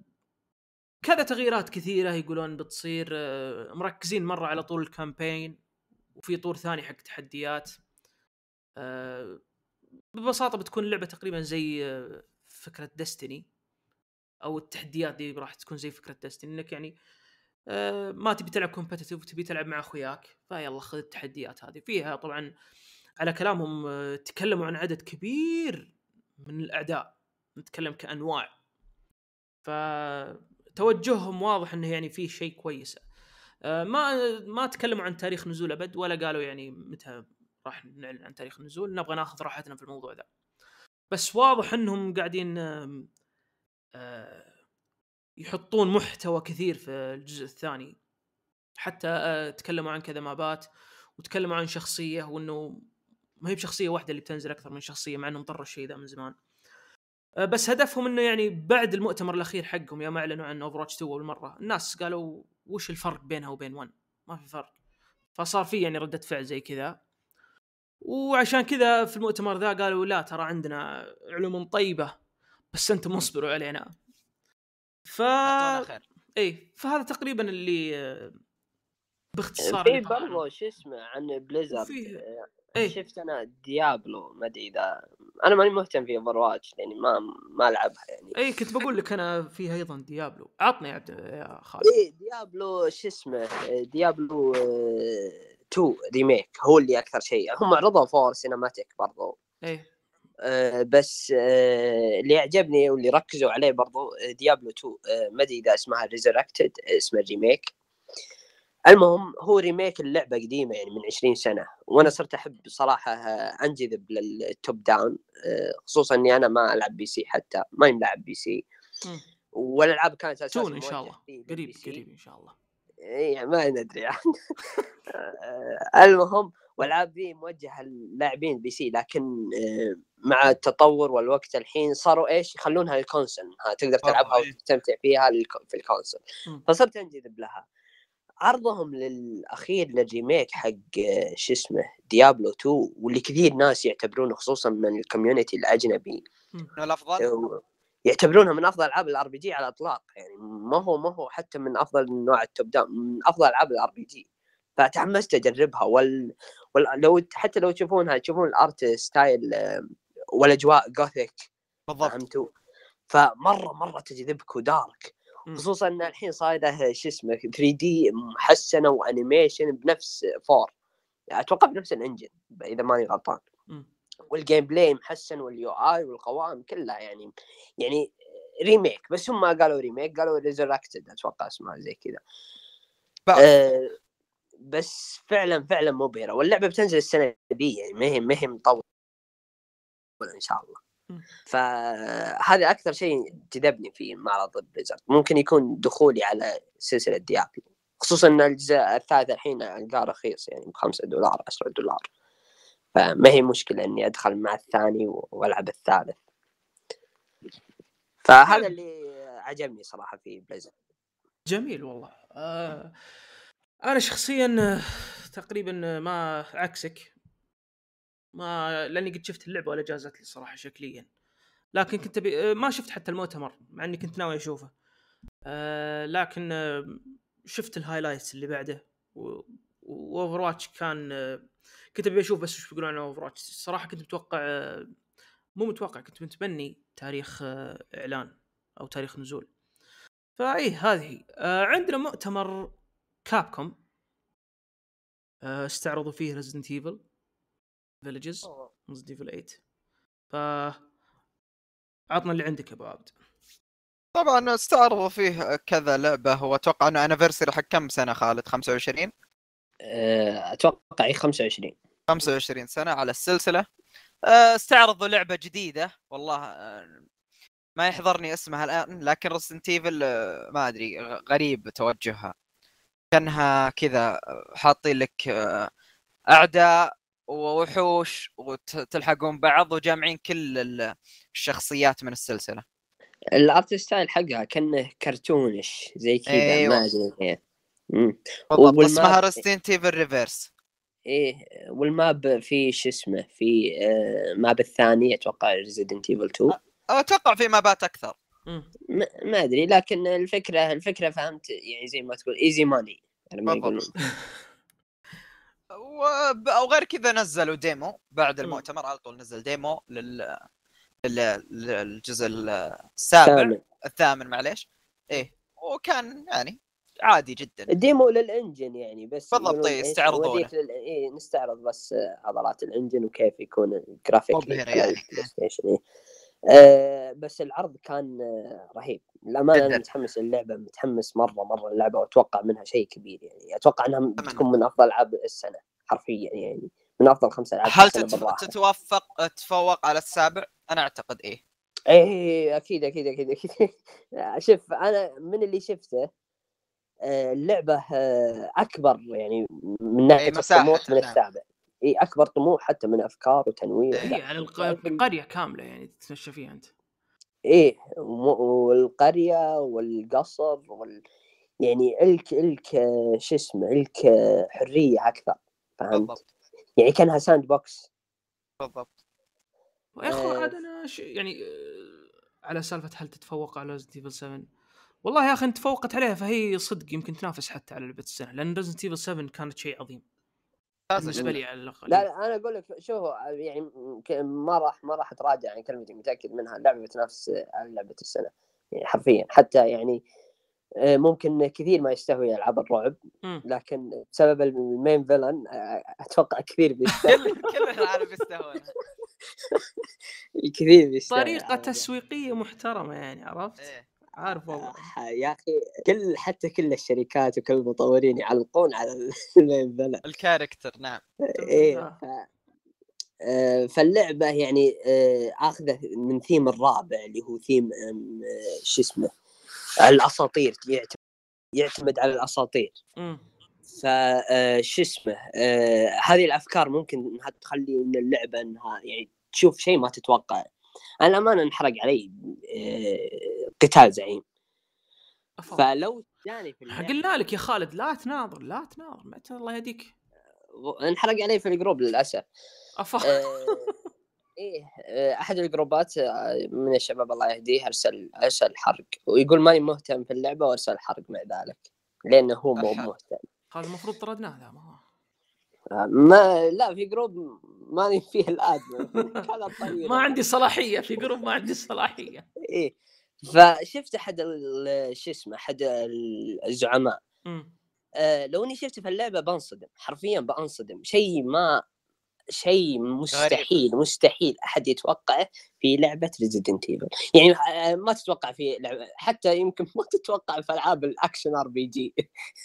كذا تغييرات كثيرة يقولون بتصير أه مركزين مرة على طول ال campaign وفي طور ثاني حق تحديات. آه ببساطة بتكون اللعبة تقريبا زي آه، فكرة ديستني أو التحديات دي راح تكون زي فكرة ديستني إنك يعني آه ما تبي تلعب كومبتتف تبي تلعب مع أخوياك فيلا خذ التحديات هذه. فيها طبعا على كلامهم آه، تكلموا عن عدد كبير من الأعداء نتكلم كأنواع. فتوجههم واضح إنه يعني فيه شيء كويس. آه، ما ما تكلموا عن تاريخ نزول أبد ولا قالوا يعني متى راح نعلن عن تاريخ النزول نبغى ناخذ راحتنا في الموضوع ذا. بس واضح إنهم قاعدين يحطون محتوى كثير في الجزء الثاني. حتى آه، تكلموا عن كذا مابات وتكلموا عن شخصية وإنه ما هي بشخصية واحدة اللي بتنزل أكثر من شخصية مع إنهم طروا الشيء ذا من زمان. آه، بس هدفهم إنه يعني بعد المؤتمر الأخير حقهم يوم أعلنوا عن Overwatch 2 اول مره الناس قالوا وش الفرق بينها وبين 1 ما في فرق. فصار في يعني ردة فعل زي كذا. وعشان كذا في المؤتمر ذا قالوا لا ترى عندنا علوم طيبة. بس أنتم اصبروا علينا. ف خير. اي فهذا تقريبا اللي آه، باختصار في برضه شو اسمه عن Blizzard وفيه- آه، إيه. شفت أنا Diablo ما أدري اذا أنا ماني مهتم في Overwatch لاني ما ما ألعبها يعني. اي كنت بقول لك أنا فيها أيضا Diablo عطني يا عبد يا خالد. إيه Diablo شو اسمه؟ Diablo آه، 2 remake هو اللي أكثر شيء. هم عرضوا four cinematic برضو. إيه. بس آه، اللي عجبني واللي ركزوا عليه برضو آه، Diablo 2 آه، ما أدري إذا اسمها Resurrected اسمه ال remake المهم هو remake اللعبة قديمة يعني من 20 سنة وأنا صرت أحب صراحة آه، أنجذب لل top down آه، خصوصا إني أنا ما ألعب PC حتى ما ملاعب PC. والألعاب كانت أساسا تاون إن شاء الله. قريب. قريب إن شاء الله. اي ما ندري. يعني <laughs> آه، المهم والعاب ذي موجهه للاعبين PC لكن آه، مع التطور والوقت الحين صاروا إيش؟ يخلونها لل console ها تقدر تلعبها إيه. وتستمتع فيها في ال console. فصرت أنجذب لها. عرضهم للأخير لل remake حق آه، شو اسمه ديابلو 2 واللي كثير ناس يعتبرونه خصوصا من ال community الأجنبي. من الأفضل؟ يعتبرونها من أفضل ألعاب ال RPG على الإطلاق. يعني ما هو ما هو حتى من أفضل نوع ال top down من أفضل ألعاب ال RPG. فتحمست أجربها وال... لو حتى لو تشوفونها تشوفون ال art style والأجواء gothic بالضبط. فهمتوا؟ فمرة مرة تجذبك و dark. خصوصا إن الحين صايره شو اسمه 3D محسنة و animation بنفس فور. أتوقع بنفس ال engine إذا ماني غلطان. وال gameplay محسن وال UI والقوائم كلها يعني يعني remake بس هم ما قالوا remake قالوا resurrected أتوقع اسمها زي كذا. آه بس فعلا فعلا مبهره واللعبة بتنزل السنة دي يعني ما هي ما هي مطولة إن شاء الله. فهذا أكثر شيء جذبني في معرض بليزرد ممكن يكون دخولي على سلسلة ديابلو خصوصا إن الجزء الثالث الحين القاه رخيص يعني ب 5 دولار 10 دولار. فما هي مشكلة إني أدخل مع الثاني وألعب الثالث. فهذا اللي عجبني صراحة في بليزرد جميل والله. آه أنا شخصيا تقريبا ما عكسك. ما لأني قد شفت اللعبة ولا جازت لي صراحة شكليا. لكن كنت بي... ما شفت حتى المؤتمر مع إني كنت ناوي أشوفه. آه لكن آه شفت ال highlights اللي بعده. و Overwatch كان آه كنت أبي أشوف بس وش بيقولون عن Overwatch الصراحه كنت متوقع آه مو متوقع كنت متبني تاريخ إعلان أو تاريخ نزول. فاي هذه عندنا مؤتمر كابكوم آه استعرضوا فيه Resident Evil Village Resident Evil 8 ف عطنا اللي عندك يا أبو عبد. طبعا استعرضوا فيه كذا لعبة. واتوقع إنه anniversary حق كم سنة خالد؟ 25 آه، أتوقع هي 25 25 سنة على السلسلة. آه، استعرضوا لعبة جديدة. والله ما يحضرني اسمها الآن لكن Resident Evil ما أدري غريب توجهها. كأنها كذا حاطين لك آه، أعداء ووحوش وتلحقون بعض وجامعين كل ال- الشخصيات من السلسلة ال art style حقها كأنه cartoonish زي كذا أيوة. ما ادري. بالضبط اسمها Resident Evil Re:Verse إيه وال map في شو اسمه في آه map الثاني أتوقع Resident Evil 2 أتوقع في map ات أكثر. ما أدري لكن الفكرة الفكرة فهمت يعني زي ما تقول easy money وب- وغير كذا نزلوا demo بعد. المؤتمر على طول نزل demo لل للجزء السابع ثامن الثامن معليش. إيه وكان يعني عادي جدا. ال demo لل engine يعني بس بالضبط، يستعرضونه. إيه نستعرض بس عضلات ال engine وكيف يكون الجرافيك مبهر يعني. إيه. آه بس العرض كان آه رهيب للامانه أنا. متحمس للعبه متحمس مرة مرة اللعبة وأتوقع منها شيء كبير يعني أتوقع إنها أتمنى. تكون من أفضل ألعاب السنة حرفيا يعني من أفضل خمس ألعاب هل تتوفق تتفوق على السابع؟ أنا أعتقد إيه إيه أكيد أكيد أكيد أكيد <laughs> شوف أنا من اللي شفته آه، اللعبة أكبر يعني من ناحية مساحة، الطموح من. السابع إي أكبر طموح حتى من أفكار وتنويع إيه، هي على الق- القرية كاملة يعني تتمشى فيها أنت. إيه والقرية والقصر وال يعني إلك إلك شو اسمه إلك حرية أكثر فهمت؟ بالضبط. يعني كأنها sandbox. بالضبط. يا اخو آه. عاد أنا ش... يعني آه، على سالفة هل تتفوق على Resident Evil 7 والله يا أخي انت تفوقت عليها فهي صدق يمكن تنافس حتى على لعبة السنة لأن Resident Evil 7 كانت شيء عظيم. ممتازة بالنسبة. لي على الاقل لا لا أنا أقول لك شوف يعني ما راح ما راح أتراجع عن كلمتي متأكد منها اللعبه بتنافس على لعبة السنة يعني حرفيا حتى يعني آه، ممكن كثير ما يستهوي ألعاب الرعب. لكن بسبب ال main villain آه، أتوقع كثير بيستهوي كل العالم يستهون <laughs> كثير بيستهوي طريقة تسويقية محترمة يعني عرفت؟ إيه عارف والله. آه، يا أخي كل حتى كل الشركات وكل المطورين يعلقون على villain <laughs> ال character نعم. إيه آه. ف... فاللعبة يعني آه، آخذه من ثيم الرابع اللي هو ثيم شو اسمه الأساطير يعتمد, على الأساطير. مم. ف شو اسمه هذه الأفكار ممكن إنها تخلي من اللعبة إنها يعني تشوف شيء ما تتوقع. أنا الأمانة انحرق علي قتال زعيم. أفضل. فلو جاني في قلنا لك يا خالد لا تناظر لا تناظر متى الله يهديك. انحرق علي في ال group للأسف. أفضل. آه، <laughs> إيه آه، أحد ال group ات آه، من الشباب الله يهديه أرسل أرسل حرق. ويقول ماني مهتم في اللعبة وأرسل حرق مع ذلك لأنه هو مو. مهتم. هذا المفروض طردناه ذا ما ما لا في group ماني <laughs> فيه الآن. <laughs> ما عندي صلاحية في group ما عندي صلاحية. إيه. فشفت أحد ال- شو اسمه أحد ال- الزعماء. آه، لو إني شفته في اللعبة بنصدم حرفيا بنصدم شيء ما شيء مستحيل مستحيل أحد يتوقعه في لعبة Resident Evil يعني آه، ما تتوقع في لعبة حتى يمكن ما تتوقع في ألعاب ال action RPG.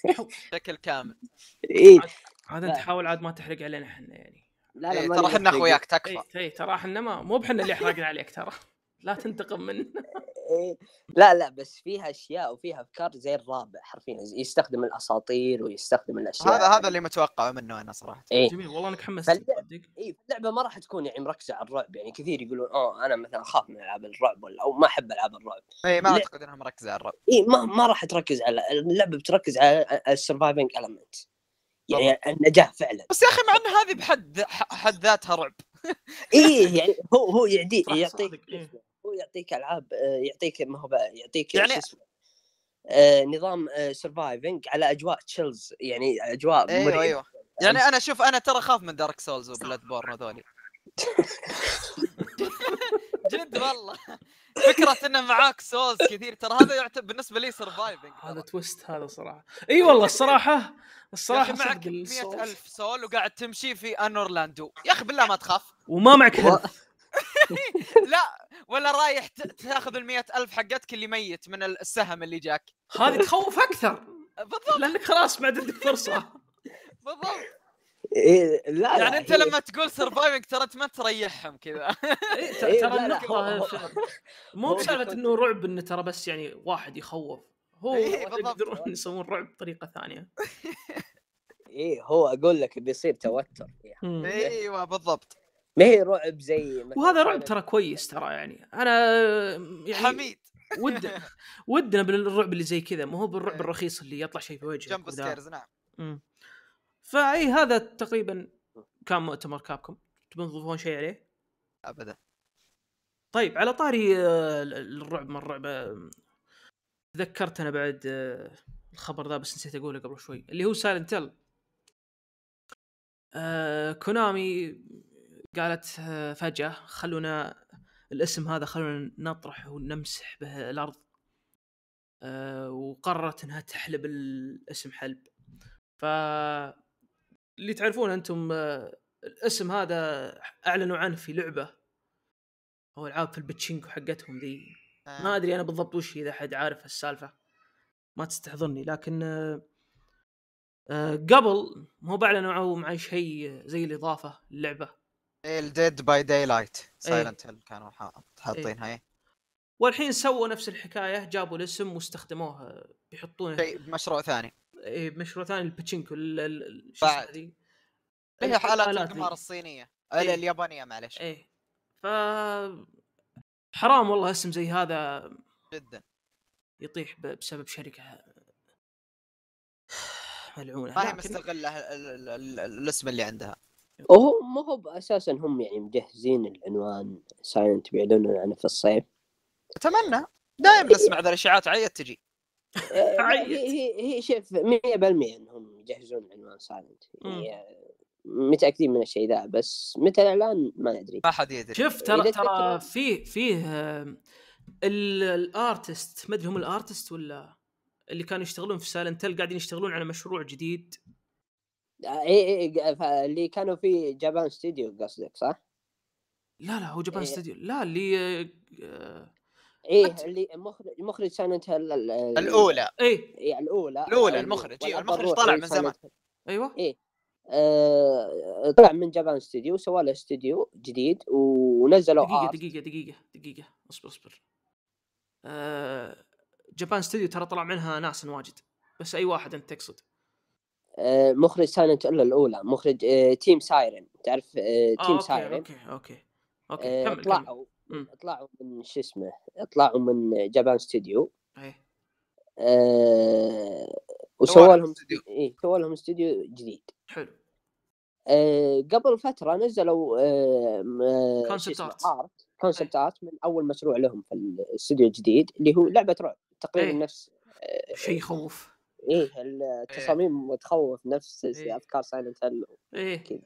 <laughs> بشكل كامل. إيه. عاد أنت. حاول عاد ما تحرق علينا إحنا يعني. لا لا إيه، ترى إحنا. أخوياك اي تكفى. اي ترى إحنا ما مو بحنا اللي حرقنا عليك ترى. لا تنتقم من <laughs> إيه. لا لا بس فيها أشياء وفيها أفكار زي الرابع حرفيا يستخدم الأساطير ويستخدم الأشياء هذا هذا اللي متوقعه منه أنا صراحة. إيه. جميل والله انك حمست فاللعب- تصدق اي اللعبة ما راح تكون يعني مركزة على الرعب يعني كثير يقولون آه أنا مثلا أخاف من ألعاب الرعب ولا أو ما أحب ألعاب الرعب. اي ما. أعتقد إنها مركزة على الرعب. اي ما ما راح تركز على اللعبة بتركز على ال surviving element يعني النجاه فعلا. بس يا أخي مع إن هذه بحد حد ذاتها رعب. اي يعني هو هو يعدي يعطيك إيه. يعطيك ألعاب آه، يعطيك ما هو يعطيك يعني- شو اسمه آه، نظام surviving على أجواء chills يعني أجواء أيوه مريبة. أيوه. يعني أنا شوف أنا ترى أخاف من Dark Souls و Bloodborne هذولي. <laughs> جد والله. فكرة إنه معاك souls كثير ترى هذا يعتبر بالنسبة لي سرفايفنج هذا twist هذا صراحة. إي والله الصراحة أخي معك صدق الصوت. مئة ألف soul وقاعد تمشي في Anor Londo يا أخي بالله ما تخاف. وما معك health لا ولا رايح تاخذ المئة ألف حقتك اللي ميت من السهم اللي جاك. هذه تخوف أكثر. بالضبط. لأنك خلاص ما عاد عندك فرصة. بالضبط. إيه لا لا يعني أنت هي- لما تقول surviving ترى أنت ما تريحهم كذا. إيه، ترى لا، لا، النقطه مو بسالفة إنه رعب إنه ترى بس يعني واحد يخوف. هو إيه،. يقدرون يسوون رعب بطريقة ثانية. <laughs> إيه هو أقول لك بيصير توتر. إيوه بالضبط. ما هي رعب زي مثلاً وهذا رعب ترى كويس ترى يعني أنا يعني حميد ود <laughs> ودنا بالرعب اللي زي كذا ما هو بالرعب إيه. الرخيص اللي يطلع شيء في وجهك جنب وذا. سكيرز نعم مم. فأي هذا تقريبا كان مؤتمر كابكم تبون تضيفون شيء عليه؟ ابدا طيب على طاري آه، الرعب من الرعب آه، تذكرت أنا بعد آه، الخبر ذا بس نسيت أقوله قبل شوي اللي هو Silent Hill آه Konami قالت آه فجأة خلونا الاسم هذا خلونا نطرح ونمسح به الأرض. آه وقررت إنها تحلب الاسم حلب. ف اللي تعرفون أنتم آه الاسم هذا أعلنوا عنه في لعبة. أو العاب في البتشينكو حقتهم ذي. ما أدري أنا بالضبط وش إذا حد عارف السالفه ما تستحضرني لكن قبل مو باعلنوا مع شيء زي الإضافة للعبة. ال Dead by Daylight Silent Hill كانوا حا- حاطينها إيه. والحين سووا نفس الحكاية جابوا الاسم واستخدموه بيحطونه شيء بمشروع ثاني. إيه، بمشروع ثاني الباتشينكو شو بعد. ذي هي حالات. القمار الصينية إيه. ال- اليابانية معلش إيه. ف حرام والله اسم زي هذا جدا. يطيح بسبب شركة <sighs> ملعونة. ما هي مستغلة ال- ال- ال- الاسم اللي عندها. وهو ما هو أساسا هم يعني مجهزين العنوان Silent بيعلنون عنه في الصيف. أتمنى. دائما نسمع ذا الإشاعات. عيت تجي. عيد. هي هي شوف 100% انهم يجهزون عنوان Silent. يعني آه، متأكدين من الشيء ذا بس متى الاعلان ما ندري ما حد يدري. شوف ترى ترى فيه فيه آه، ال- ال artist ما أدري هم ال artist ولا اللي كانوا يشتغلون في Silent Hill قاعدين يشتغلون على مشروع جديد. اي اي ف- اللي كانوا في Japan Studio قصدك صح؟ لا لا هو Japan إيه. ستوديو لا اللي آه، إيه حتى- اللي مخرج مخرج Silent Hill ال- ال- الأولى إيه إيه، الأولى الأولى، ال- المخرج، إيه، والأب المخرج طلع من زمان. أيوه إيه. آه، طلع من Japan Studio سوى له استوديو جديد ونزلوا دقيقة art. دقيقة دقيقة دقيقة اصبر اصبر آه Japan Studio ترى طلع منها ناس واجد بس أي واحد أنت تقصد مخرج Silent الا الأولى مخرج آه، Team Siren. تعرف آه، آه Team okay Siren؟ okay okay okay آه، كمل طلعوا. طلعوا من شو اسمه طلعوا من Japan Studio. إيه. آه، وسووا سووا لهم استوديو. إيه سووا لهم استوديو جديد. حلو. آه، قبل فترة نزلوا آه، آه، art. art. concept art من أول مشروع لهم في الاستوديو الجديد اللي هو لعبة رعب تقريبا إيه. نفس آه، شيء يخوف. إيه التصاميم تخوف نفس إيه. أفكار Silent Hill إيه. كذا.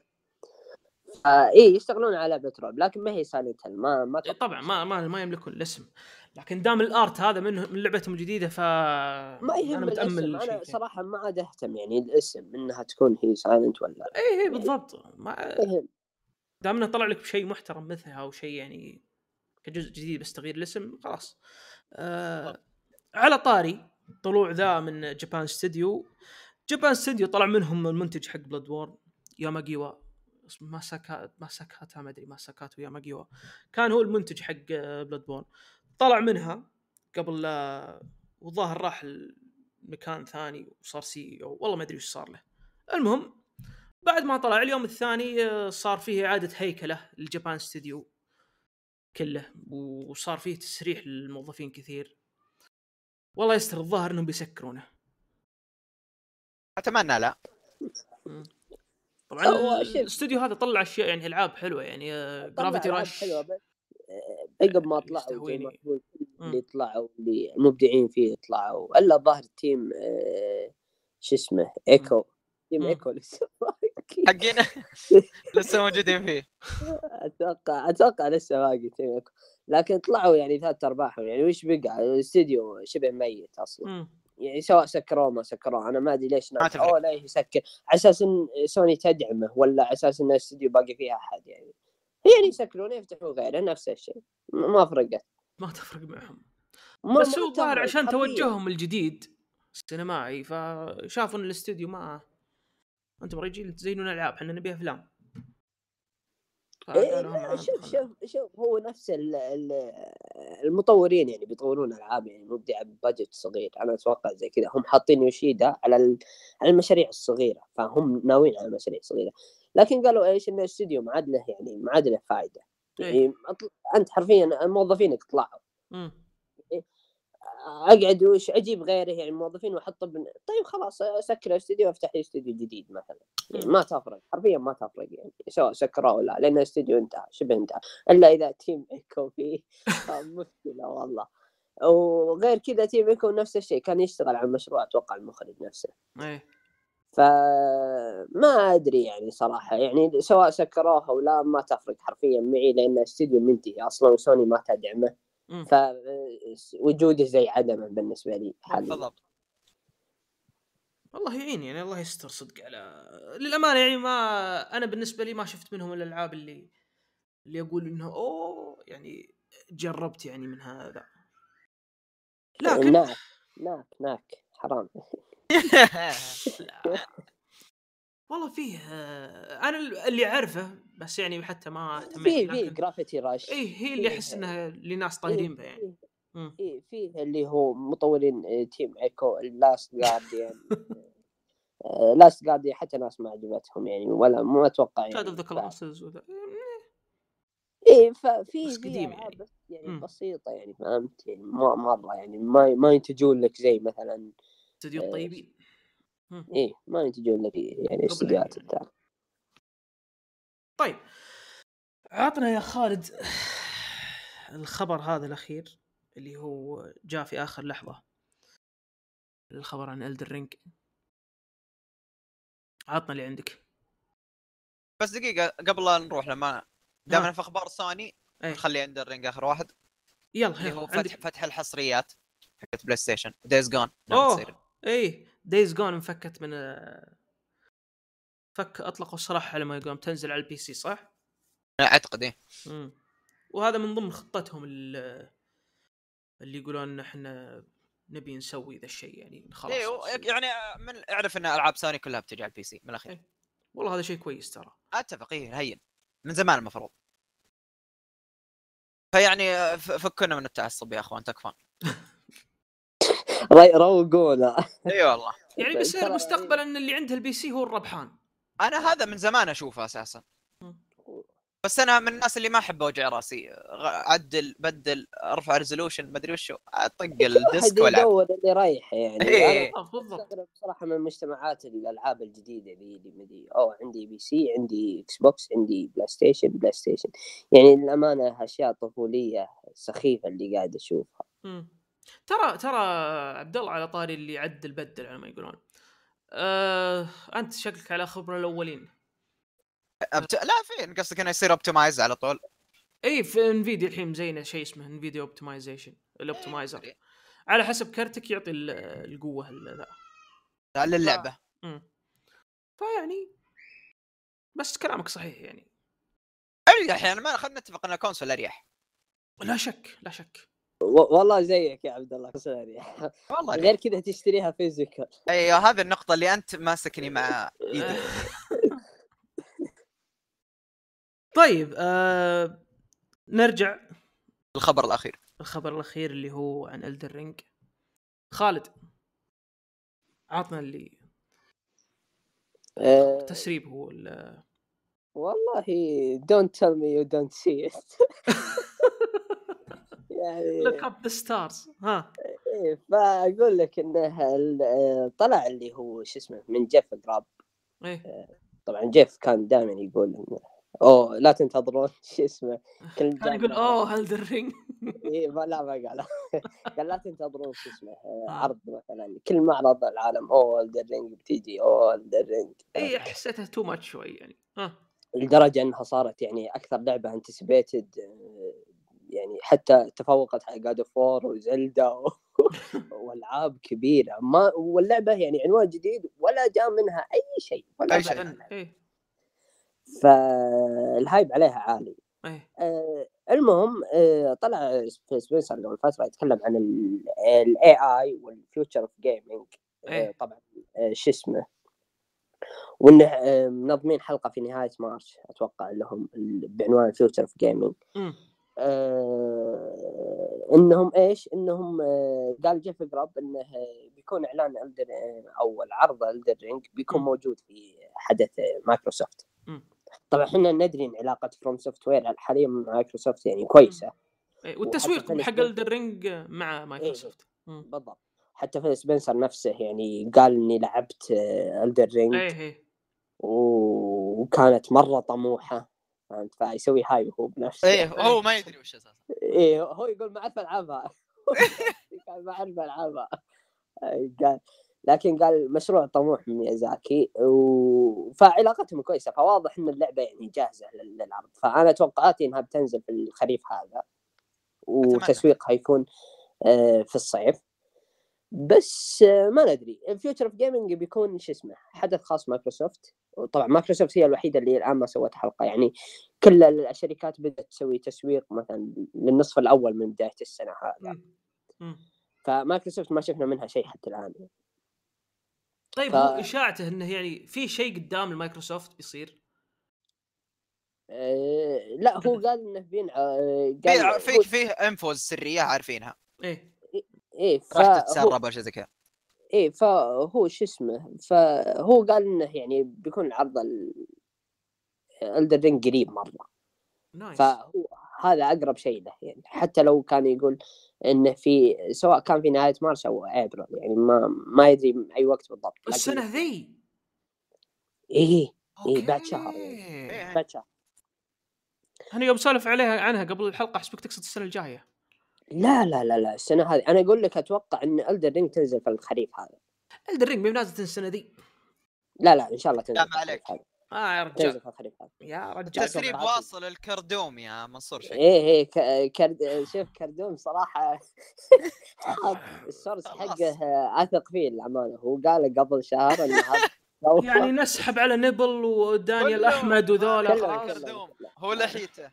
آه إيه يشتغلون على رعب لكن ما هي Silent Hill ما ما إيه، طبعا ما ما ما يملكون الاسم. لكن دام ال art هذا من من لعبتهم الجديدة ف ما يهم أنا متأمل الاسم. أنا. صراحة ما عاد أهتم يعني الاسم إنها تكون هي Silent ولا إيه إيه بالضبط. ما يهم. دام إنه طلع لك بشيء محترم مثلها أو شيء يعني كجزء جديد بس تغيير الاسم خلاص. آه على طاري طلوع ذا من Japan Studio Japan Studio طلع منهم المنتج حق Bloodborne ياماجيوا اسمه ماساكا ماساكاتا ما أدري ماساكاتو ياماجيوا كان هو المنتج حق Bloodborne طلع منها قبل لا والظاهر راح لمكان ثاني وصار CEO والله ما أدري وش صار له. المهم بعد ما طلع اليوم الثاني آه، صار فيه إعادة هيكلة لل Japan Studio كله وصار فيه تسريح للموظفين كثير. والله يستر الظاهر إنهم بيسكرونه. أتمنى لا. طبعا. الاستوديو هذا طلع أشياء يعني ألعاب حلوة يعني Gravity ألعاب Rush حلوة بس آه، عقب ما طلعوا. اللي طلعوا اللي المبدعين فيه طلعوا. إلا ظاهر Team آه، شو اسمه Ico Ico لسه حقين. <laughs> لسه موجودين فيه. أتوقع أتوقع لسه باقي Team Ico لكن طلعوا يعني ثلاث ارباعهم يعني وش بقى؟ الاستديو شبه ميت أصلا. مم. يعني سواء سكروه ما سكروه. أنا ما أدري ليش ناس تفرق. أوه لا يسكر. على أساس إن سوني تدعمه ولا على أساس إن الاستديو باقي فيه أحد يعني. يعني يسكرون يفتحوا غيره نفس الشيء. ما فرقت. ما تفرق معهم. ما بس هو الظاهر عشان. توجههم الجديد السينمائي فشافوا إن الاستوديو ما أنتم رجال تزينون ألعاب إحنا نبي أفلام إيه شوف. شوف شوف هو نفس ال- ال- المطورين يعني بيطورون ألعاب يعني مبدعه ببادجت صغير أنا أتوقع زي كذا هم حاطين يوشيدا على على المشاريع الصغيرة فهم ناويين على المشاريع الصغيرة لكن قالوا إيش إن الاستوديو ما عاد له يعني ما عاد له فائده إيه. يعني أنت حرفيا موظفينك طلعوا. أقعد وش أجيب غيره يعني موظفين واحط بن... طيب خلاص أسكر الاستوديو وأفتح لي استوديو جديد مثلا. يعني ما تفرق حرفيا ما تفرق يعني سواء سكروه ولا لأن الاستوديو انتهى شبه انتهى. إلا إذا Team Ico فيه <laughs> آه، مشكلة والله. وغير كذا Team Ico نفس الشيء كان يشتغل على مشروع أتوقع المخرج نفسه. إيه. فما أدري يعني صراحة يعني سواء سكروها ولا ما تفرق حرفيا معي لأن الاستديو منتهي أصلا وسوني ما تدعمه. فوجوده زي عدمه بالنسبة لي حاليا. بالضبط. والله يعين يعني الله يستر صدق. على للأمانة يعني ما أنا بالنسبة لي ما شفت منهم الألعاب اللي اللي أقول إنه أوه يعني جربت يعني من هذا. لكن ناك ناك ناك. حرام. <laughs> <laughs> والله فيه آه، أنا اللي أعرفه بس يعني حتى ما اهتميت في في لكن جرافيتي راش اي هي اللي أحس إنها لناس طايرين بها يعني. اي فيه اللي هو مطورين Team Ico Last Guardian Last Guardian حتى ناس ما عجبتهم يعني ولا ما أتوقع Shadow of يعني ذا classics اي ففي بس قديم يعني. بس يعني مم. بسيطة يعني فهمت يعني ما مرة يعني ما ما ينتجون لك زي مثلا استديو آه، الطيبين إيه ما ينتجون لك يعني استديوهات يعني. الثانية طيب عطنا يا خالد الخبر هذا الأخير اللي هو جاء في آخر لحظة. الخبر عن Elden Ring عطنا اللي عندك. بس دقيقة قبل لا نروح لما دائما ها. في أخبار سوني إيه. نخلي Elden Ring آخر واحد. يلا اللي هو فتح عندك. فتح الحصريات حقت PlayStation Days Gone أوه إيه. Days Gone انفكت من آه، فك اطلقوا السراح على ما يقوم تنزل على ال PC صح؟ أعتقد إيه. وهذا من ضمن خطتهم ال- اللي يقولون إحنا نبي نسوي ذا الشيء يعني خلاص نسوي. يعني من أعرف إن ألعاب سوني كلها بتجي على ال PC من الأخير إيه. والله هذا شيء كويس ترى أتفق إيه هين من زمان المفروض فيعني ف- فكنا من التعصب يا أخوان تكفون <laughs> روقونا إي والله. يعني بيصير مستقبلا ان اللي عنده ال PC هو الربحان. أنا هذا من زمان أشوفه أساسا. بس أنا من الناس اللي ما أحب اوجع رأسي. عدل بدل أرفع resolution ما أدري وشو أطق الديسك واحد وألعب. يدور اللي رايحه يعني. إيه. أنا بالضبط. بصراحه من مجتمعات الألعاب الجديدة ذي اللي مدي أوه عندي PC عندي Xbox عندي PlayStation PlayStation يعني للأمانة أشياء طفولية سخيفة اللي قاعد أشوفها. مم. ترى ترى عبد الله على طاري اللي عدل بدل على ما يقولون. آه، أنت شكلك على خبرة الأولين. أبت... لا فين؟ قصدك إنه يصير optimize على طول؟ اي في Nvidia الحين مزينة شيء اسمه Nvidia optimization ال optimizer على حسب كرتك يعطي ال- القوة لا للعبة. مم. فيعني بس كلامك صحيح يعني. اريح يعني ما خلينا نتفق ان ال console أريح. لا شك لا شك. والله زيك يا عبد الله sorry. والله. غير كذا تشتريها physical أيوه هذه النقطة اللي أنت ماسكني مع ايدي <laughs> طيب آه نرجع. الخبر الأخير. الخبر الأخير اللي هو عن Elden Ring خالد عطنا اللي أه تسريب هو ال- والله don't tell me you don't see it. <laughs> يعني look up the stars ها. إيه فأقول لك إنه طلع اللي هو شو اسمه من Jeff Grubb إيه. طبعا جيف كان دائما يقول إنه أوه لا تنتظرون <laughs> شو اسمه كل كان يقول أوه Elden Ring <laughs> إيه ما لا ما قال. <laughs> قال لا تنتظرون شو اسمه آه، آه. عرض مثلا كل معرض العالم أوه Elden Ring بتيجي أوه Elden Ring اي حسيتها too much شوي يعني. ها. لدرجة إنها صارت يعني أكثر لعبة anticipated يعني حتى تفوقت على God of War و Zelda و... <laughs> والعاب كبيرة. ما واللعبة يعني عنوان جديد ولا جاء منها أي شيء ولا جاء شيء. إيه. فال hype عليها عالي. إيه. آه المهم آه طلع سبنسر قبل فتره يتكلم عن ال AI وال future of gaming إيه. طبعا آه شو اسمه؟ وانه آه منظمين حلقة في نهاية مارش أتوقع لهم بعنوان future of gaming. آه إنهم إيش؟ إنهم آه قال Jeff Grubb إنه بيكون إعلان Elden أو العرض Elden Ring بيكون مم. موجود في حدث مايكروسوفت. طبعا إحنا ندري ان علاقه FromSoftware حاليا مع مايكروسوفت يعني كويسة إيه. والتسويق حق Elden Ring مع مايكروسوفت مم. بالضبط حتى Phil Spencer نفسه يعني قال إني لعبت Elden Ring إيه إيه وكانت مرة طموحة فهمت؟ فيسوي هاي هو بنفسه. إيه هو ما يدري وش أساسا. إيه هو يقول ما أعرف ألعبها. <laughs> قال ما أعرف ألعبها. قال لكن قال مشروع طموح من ميازاكي و... فعلاقتهم كويسة فواضح إن اللعبة يعني جاهزة لل- للعرض. فأنا توقعاتي إنها بتنزل في الخريف هذا وتسويقها يكون آه، في الصيف. بس آه، ما ندري. future of gaming بيكون شو اسمه حدث خاص مايكروسوفت. وطبعا مايكروسوفت هي الوحيدة اللي الآن ما سوت حلقة. يعني كل الشركات بدأت تسوي تسويق مثلا للنصف الأول من بداية السنة هذا. فمايكروسوفت ما شفنا منها شيء حتى الآن. طيب ف- هو إشاعته إنه يعني في شيء قدام المايكروسوفت بيصير آه، لا هو قال إنه بين آه، في قال في فيه infos سرية عارفينها. إيه. إيه راح فهو تتسرب اشياء زي كذا. إيه فهو شو اسمه فهو قال إنه يعني بيكون العرض Elden Ring قريب مرة nice فهو هذا أقرب شيء له يعني حتى لو كان يقول إنه في سواء كان في نهاية مارس أو ابريل يعني ما ما يدري أي وقت بالضبط لكن- السنة ذي إيه إيه، بعد شهر يعني. إيه. بعد شهر. أنا يوم سولف عليها عنها قبل الحلقة احسبك تقصد السنة الجاية لا لا لا لا السنة هذه أنا أقول لك أتوقع إن Elden Ring تنزل في الخريف هذا Elden Ring نازله السنة ذي لا لا إن شاء الله تنزل لا، في ما الخريف عليك. هذا. آه يا تنزل رجال في الخريف هذا يا رجال تسريب. واصل الكردوم يا منصور شيء إيه إيه ك- كرد... شوف كردوم صراحة ال source. حقه أثق فيه للأمانة هو قال قبل شهر ان هذا سوف- يعني نسحب على نبل ودانيال. أحمد وذولا خلاص. كردوم هو لحيته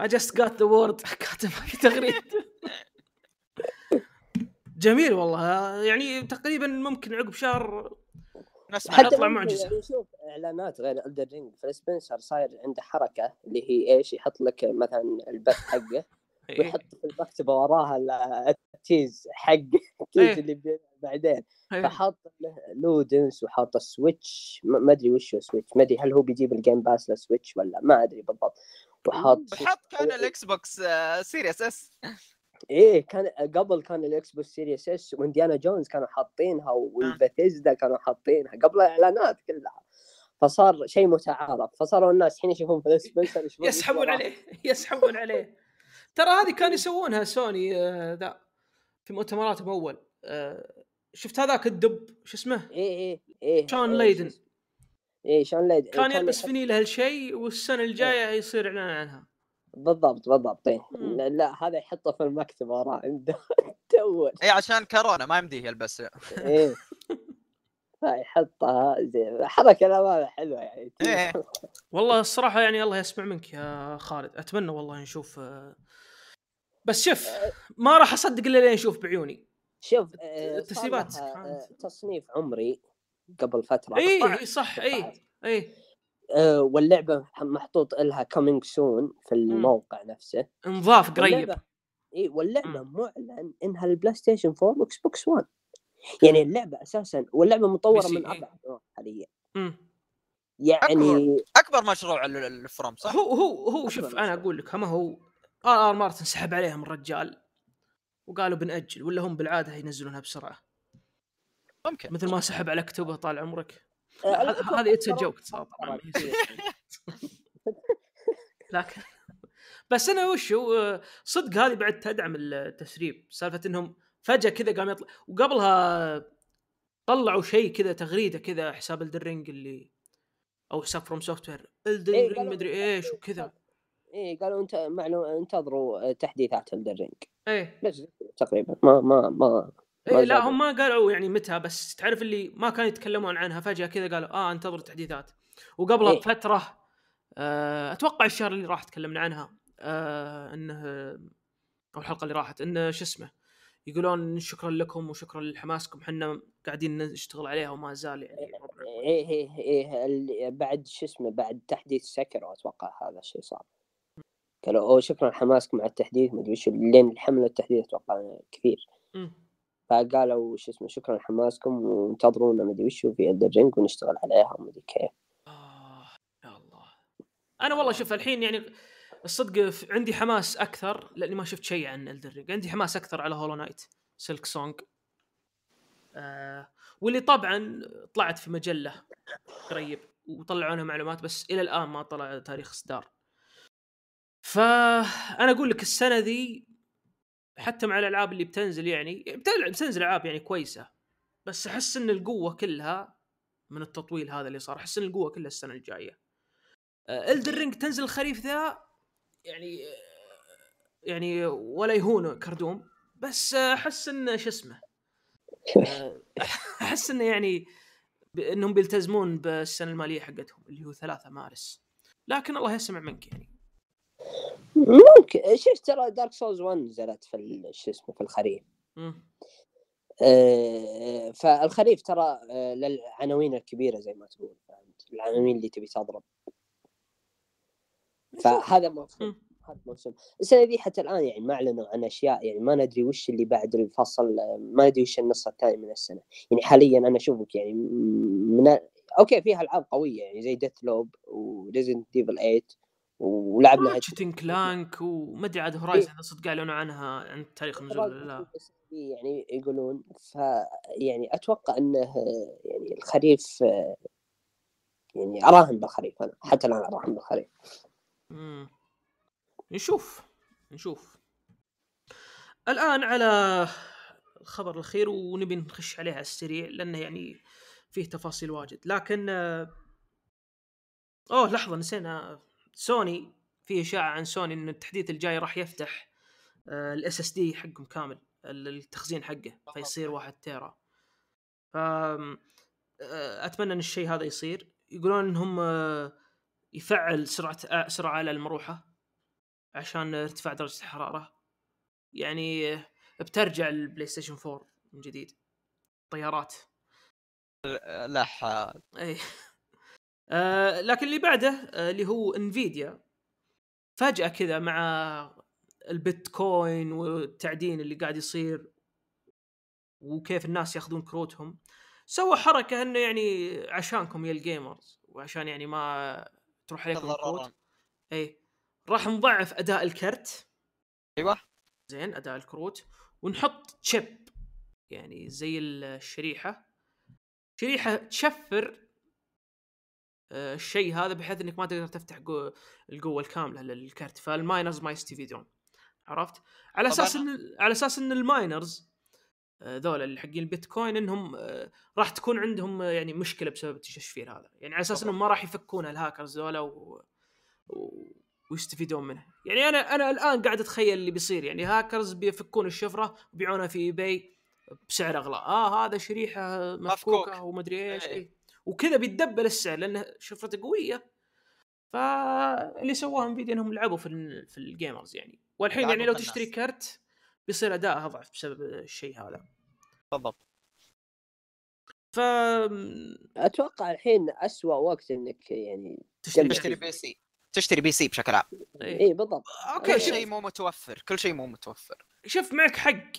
I just got the word. <laughs> كاتب في تغريد. جميل والله. يعني تقريبا ممكن عقب شهر نسمع ممكن معجزة. يعني نشوف إعلانات غير Elden Ring فيل سبنسر صاير عنده حركة اللي هي إيش؟ يحط لك مثلا البث حقه <laughs> إيه. ويحط في المكتبة وراها ال- ال tease حق <laughs> ال tease إيه. اللي بعدين. إيه. فحاط له Ludens وحاط ال Switch ما ما أدري وش هو Switch ما أدري هل هو بيجيب ال Game Pass لل Switch ولا ما أدري بالضبط. وحاط وحط كان ال Xbox آه، Series S. إيه كان قبل كان ال Xbox Series S و Indiana Jones كانوا حاطينها والبثيزدا كانوا حاطينها قبل الاعلانات كلها. فصار شيء متعارف فصاروا الناس الحين يشوفون في سبنسر يشوفون يسحبون عليه يسحبون عليه. ترى هذه كانوا يسوونها سوني آه، ذا في مؤتمراتهم أول. آه، شفت هذاك الدب شو اسمه؟ إيه إيه إيه. شون إيه، ليدن. إيه شون ليدن كان يلبس فينيله هالشيء والسنة الجاية يصير إعلان عنها. بالضبط بالضبط. إيه. لا, لا هذا يحطه في المكتبه وراه عنده <laughs> تول اي عشان كورونا ما يمديه يلبس. إيه. فيحطها زي حركة الأمانة حلوة يعني. إيه. والله الصراحة يعني الله يسمع منك يا خالد. أتمنى والله نشوف آه، بس شوف ما راح أصدق إلا لين أشوف بعيوني. شوف آه، التسريبات. آه، تصنيف عمري. قبل فترة اي. اي صح اي. اي آه، واللعبة محطوط لها coming soon في الموقع نفسه انضاف قريب واللعبة- إي واللعبة معلن إنها ال PlayStation 4 و Xbox 1 يعني اللعبة أساسا واللعبة مطورة من. أربع سنوات حاليا. يعني أكبر مشروع ال- ال- ال From صح؟ هو هو هو أكبر شوف مشروع. أنا أقول لك ما هو آر آر مارتن سحب عليهم الرجال وقالوا بنأجل ولا هم بالعادة ينزلونها بسرعة ممكن. مثل ما سحب على كتبه طال عمرك. آه، هذه it's joke طبعا لكن بس أنا وش هو؟ صدق هذه بعد تدعم التسريب. سالفة إنهم فجأة كذا قام يطلع وقبلها طلعوا شيء كذا تغريدة كذا حساب Elden Ring اللي أو حساب FromSoftware Elden Ring مدري إيش وكذا. إيه قالوا إنت معلوم انتظروا تحديثات Elden Ring إيه. بس تقريبا. ما ما ما إيه ما لا. هم ما قالوا يعني متى بس تعرف اللي ما كانوا يتكلمون عنها فجأة كذا قالوا آه انتظر تحديثات وقبلها إيه. بفتره آه أتوقع الشهر اللي راح تكلمنا عنها آه إنه أو الحلقة اللي راحت إنه شو اسمه يقولون شكرا لكم وشكرا لحماسكم إحنا قاعدين نشتغل عليها وما زال يعني. إيه إيه إيه ال- بعد شو اسمه بعد تحديث Sekiro أتوقع هذا الشيء صار قالوا أوه شكرا حماسكم على التحديث مدري وش لين الحمله التحديث أتوقع كثير. فقالوا شو اسمه شكرا حماسكم وانتظرونا مدري وش في Elden Ring ونشتغل عليها ومدري كيف. آه يا الله. أنا والله شوف الحين يعني الصدق عندي حماس أكثر لأني ما شفت شيء عن Elden Ring عندي حماس أكثر على Hollow Knight Silksong آه واللي طبعا طلعت في مجلة قريب وطلعوا عنها معلومات بس إلى الآن ما طلع تاريخ اصدار فأنا أقول لك السنة ذي حتى مع الألعاب اللي بتنزل يعني بتنزل ألعاب يعني كويسة بس أحس إن القوة كلها من التطويل هذا اللي صار. أحس إن القوة كلها السنة الجاية. Elden Ring تنزل الخريف ذا يعني آه، يعني ولا يهون كردوم بس أحس انه شو اسمه آه، <laughs> أحس انه يعني إنهم بيلتزمون بالسنة المالية حقتهم اللي هو 3 مارس. لكن الله يسمع منك يعني. ممكن شوف ترى Dark Souls 1 نزلت في شو اسمه في الخريف. آه، فالخريف ترى آه، للعناوين الكبيرة زي ما تقول فهمت؟ العناوين اللي تبي تضرب. فهذا موسم. هذا موسم. السنة دي حتى الآن يعني ما أعلنوا عن أشياء يعني ما ندري وش اللي بعد الفصل آه، ما ندري وش النص الثاني من السنة. يعني حاليا أنا أشوفك يعني من okay فيها ألعاب قوية يعني زي Deathloop و Resident Evil 8 ولعبنا Ratchet Clank وما أدري عاد Horizon إذا صدق اعلنوا عنها عن تاريخ النزول ولا لا. يعني يقولون ف يعني أتوقع إنه يعني الخريف يعني اراهن بالخريف أنا حتى الآن اراهن بالخريف. مم. نشوف نشوف. الآن على الخبر الأخير ونبي نخش عليه على السريع لأنه يعني فيه تفاصيل واجد. لكن آه، أوه لحظة نسينا. سوني في إشاعة عن سوني إن التحديث الجاي راح يفتح ال SSD حقهم كامل ال- التخزين حقه فيصير واحد تيرا. ف آه، أتمنى إن الشيء هذا يصير. يقولون إنهم آه، يفعل سرعة آه، سرعة على المروحة عشان ارتفاع درجة الحرارة. يعني بترجع ال PlayStation 4 من جديد. طيارات. لا حال اي آه لكن اللي بعده آه اللي هو Nvidia فجأة كذا مع البيتكوين والتعدين اللي قاعد يصير وكيف الناس ياخذون كروتهم سوى حركة إنه يعني عشانكم يا ال gamers وعشان يعني ما تروح عليكم. الكروت. إي. راح نضعف أداء الكرت. أيوه. زين أداء الكروت. ونحط chip يعني زي الشريحة. شريحة تشفر الشيء هذا بحيث إنك ما تقدر تفتح قو- القوه الكامله للكرت فال miners ما يستفيدون. عرفت؟ على. أساس ان على أساس إن ال miners آه، ذولا اللي حقين البيتكوين إنهم آه، راح تكون عندهم آه، يعني مشكلة بسبب التشفير هذا. يعني على أساس. إنهم ما راح يفكون الهاكرز ذولا و... و... ويستفيدون منه. يعني أنا أنا الآن قاعد أتخيل اللي بيصير. يعني هاكرز بيفكون الشفرة ويبيعونها في eBay بسعر أغلى. آه هذا شريحة مفكوكة مفكوك. ومدري إيش. إيه. إيه. وكذا بيتدبل السعر لأنه شفرته قوية. فاللي سواه Nvidia إنهم لعبوا في ال- في ال gamers يعني. والحين يعني لو. تشتري كرت بيصير اداءها أضعف بسبب الشيء هذا. بالضبط. ف أتوقع الحين أسوأ وقت إنك يعني تشتري. P C. تشتري PC بشكل عام. إيه. اي بالضبط. okay كل شيء مو متوفر. كل شيء مو متوفر. شوف معك حق.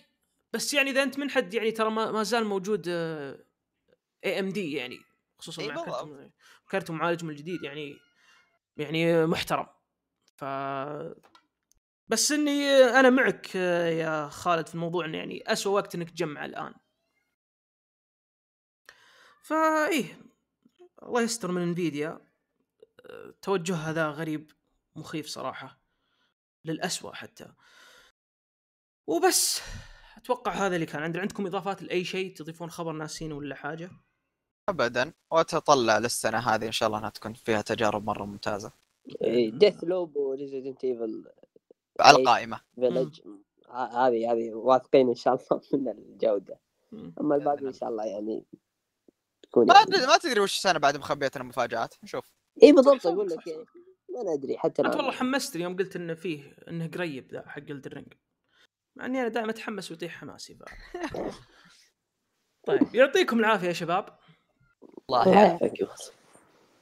بس يعني إذا أنت من حد يعني ترى ما, ما زال موجود AMD يعني. خصوصا مع بالضبط. كرت كرت معالج من الجديد يعني يعني محترم. ف بس إني أنا معك يا خالد في الموضوع إنه يعني اسوء وقت إنك تجمع الآن. فا إيه الله يستر من إنفيديا. توجهها ذا غريب مخيف صراحة. للأسوأ حتى. وبس أتوقع هذا اللي كان. عندنا عندكم إضافات لأي شيء تضيفون خبر ناسين ولا حاجة؟ ابدا وتطلع للسنة هذه إن شاء الله إنها تكون فيها تجارب مرة ممتازة. Deathloop و Resident Evil على. القائمه Village هذه هذه واثقين إن شاء الله <laughs> من الجودة. أما الباقي إن شاء الله يعني تكون ما يعني أدري ما تدري وش السنة بعد مخبيتنا مفاجات شوف. اي بالضبط أقول لك يعني ما ندري حتى انت. والله حمستني يوم قلت إنه فيه إنه قريب ذا حق Elden Ring مع إني أنا دائما أتحمس ويطيح حماسي. <laughs> طيب يعطيكم العافية يا شباب. الله يعافيك يا.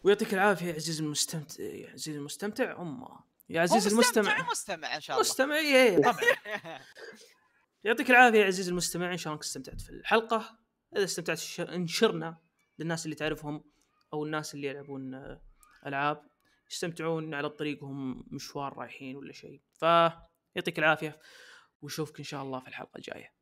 ويعطيك العافية يا عزيزي المستمتع يا عزيزي المستمتع أمه. يا عزيزي مستمتع المستمع. مستمع إن شاء الله. مستمع اي إي، طبعا. <laughs> يعطيك العافية يا عزيزي المستمع إن شاء الله استمتعت في الحلقة. إذا استمتعت انشرنا للناس اللي تعرفهم أو الناس اللي يلعبون آه، ألعاب. يستمتعون على الطريق وهم مشوار رايحين ولا شيء. فيعطيك العافية. ونشوفك إن شاء الله في الحلقة الجاية.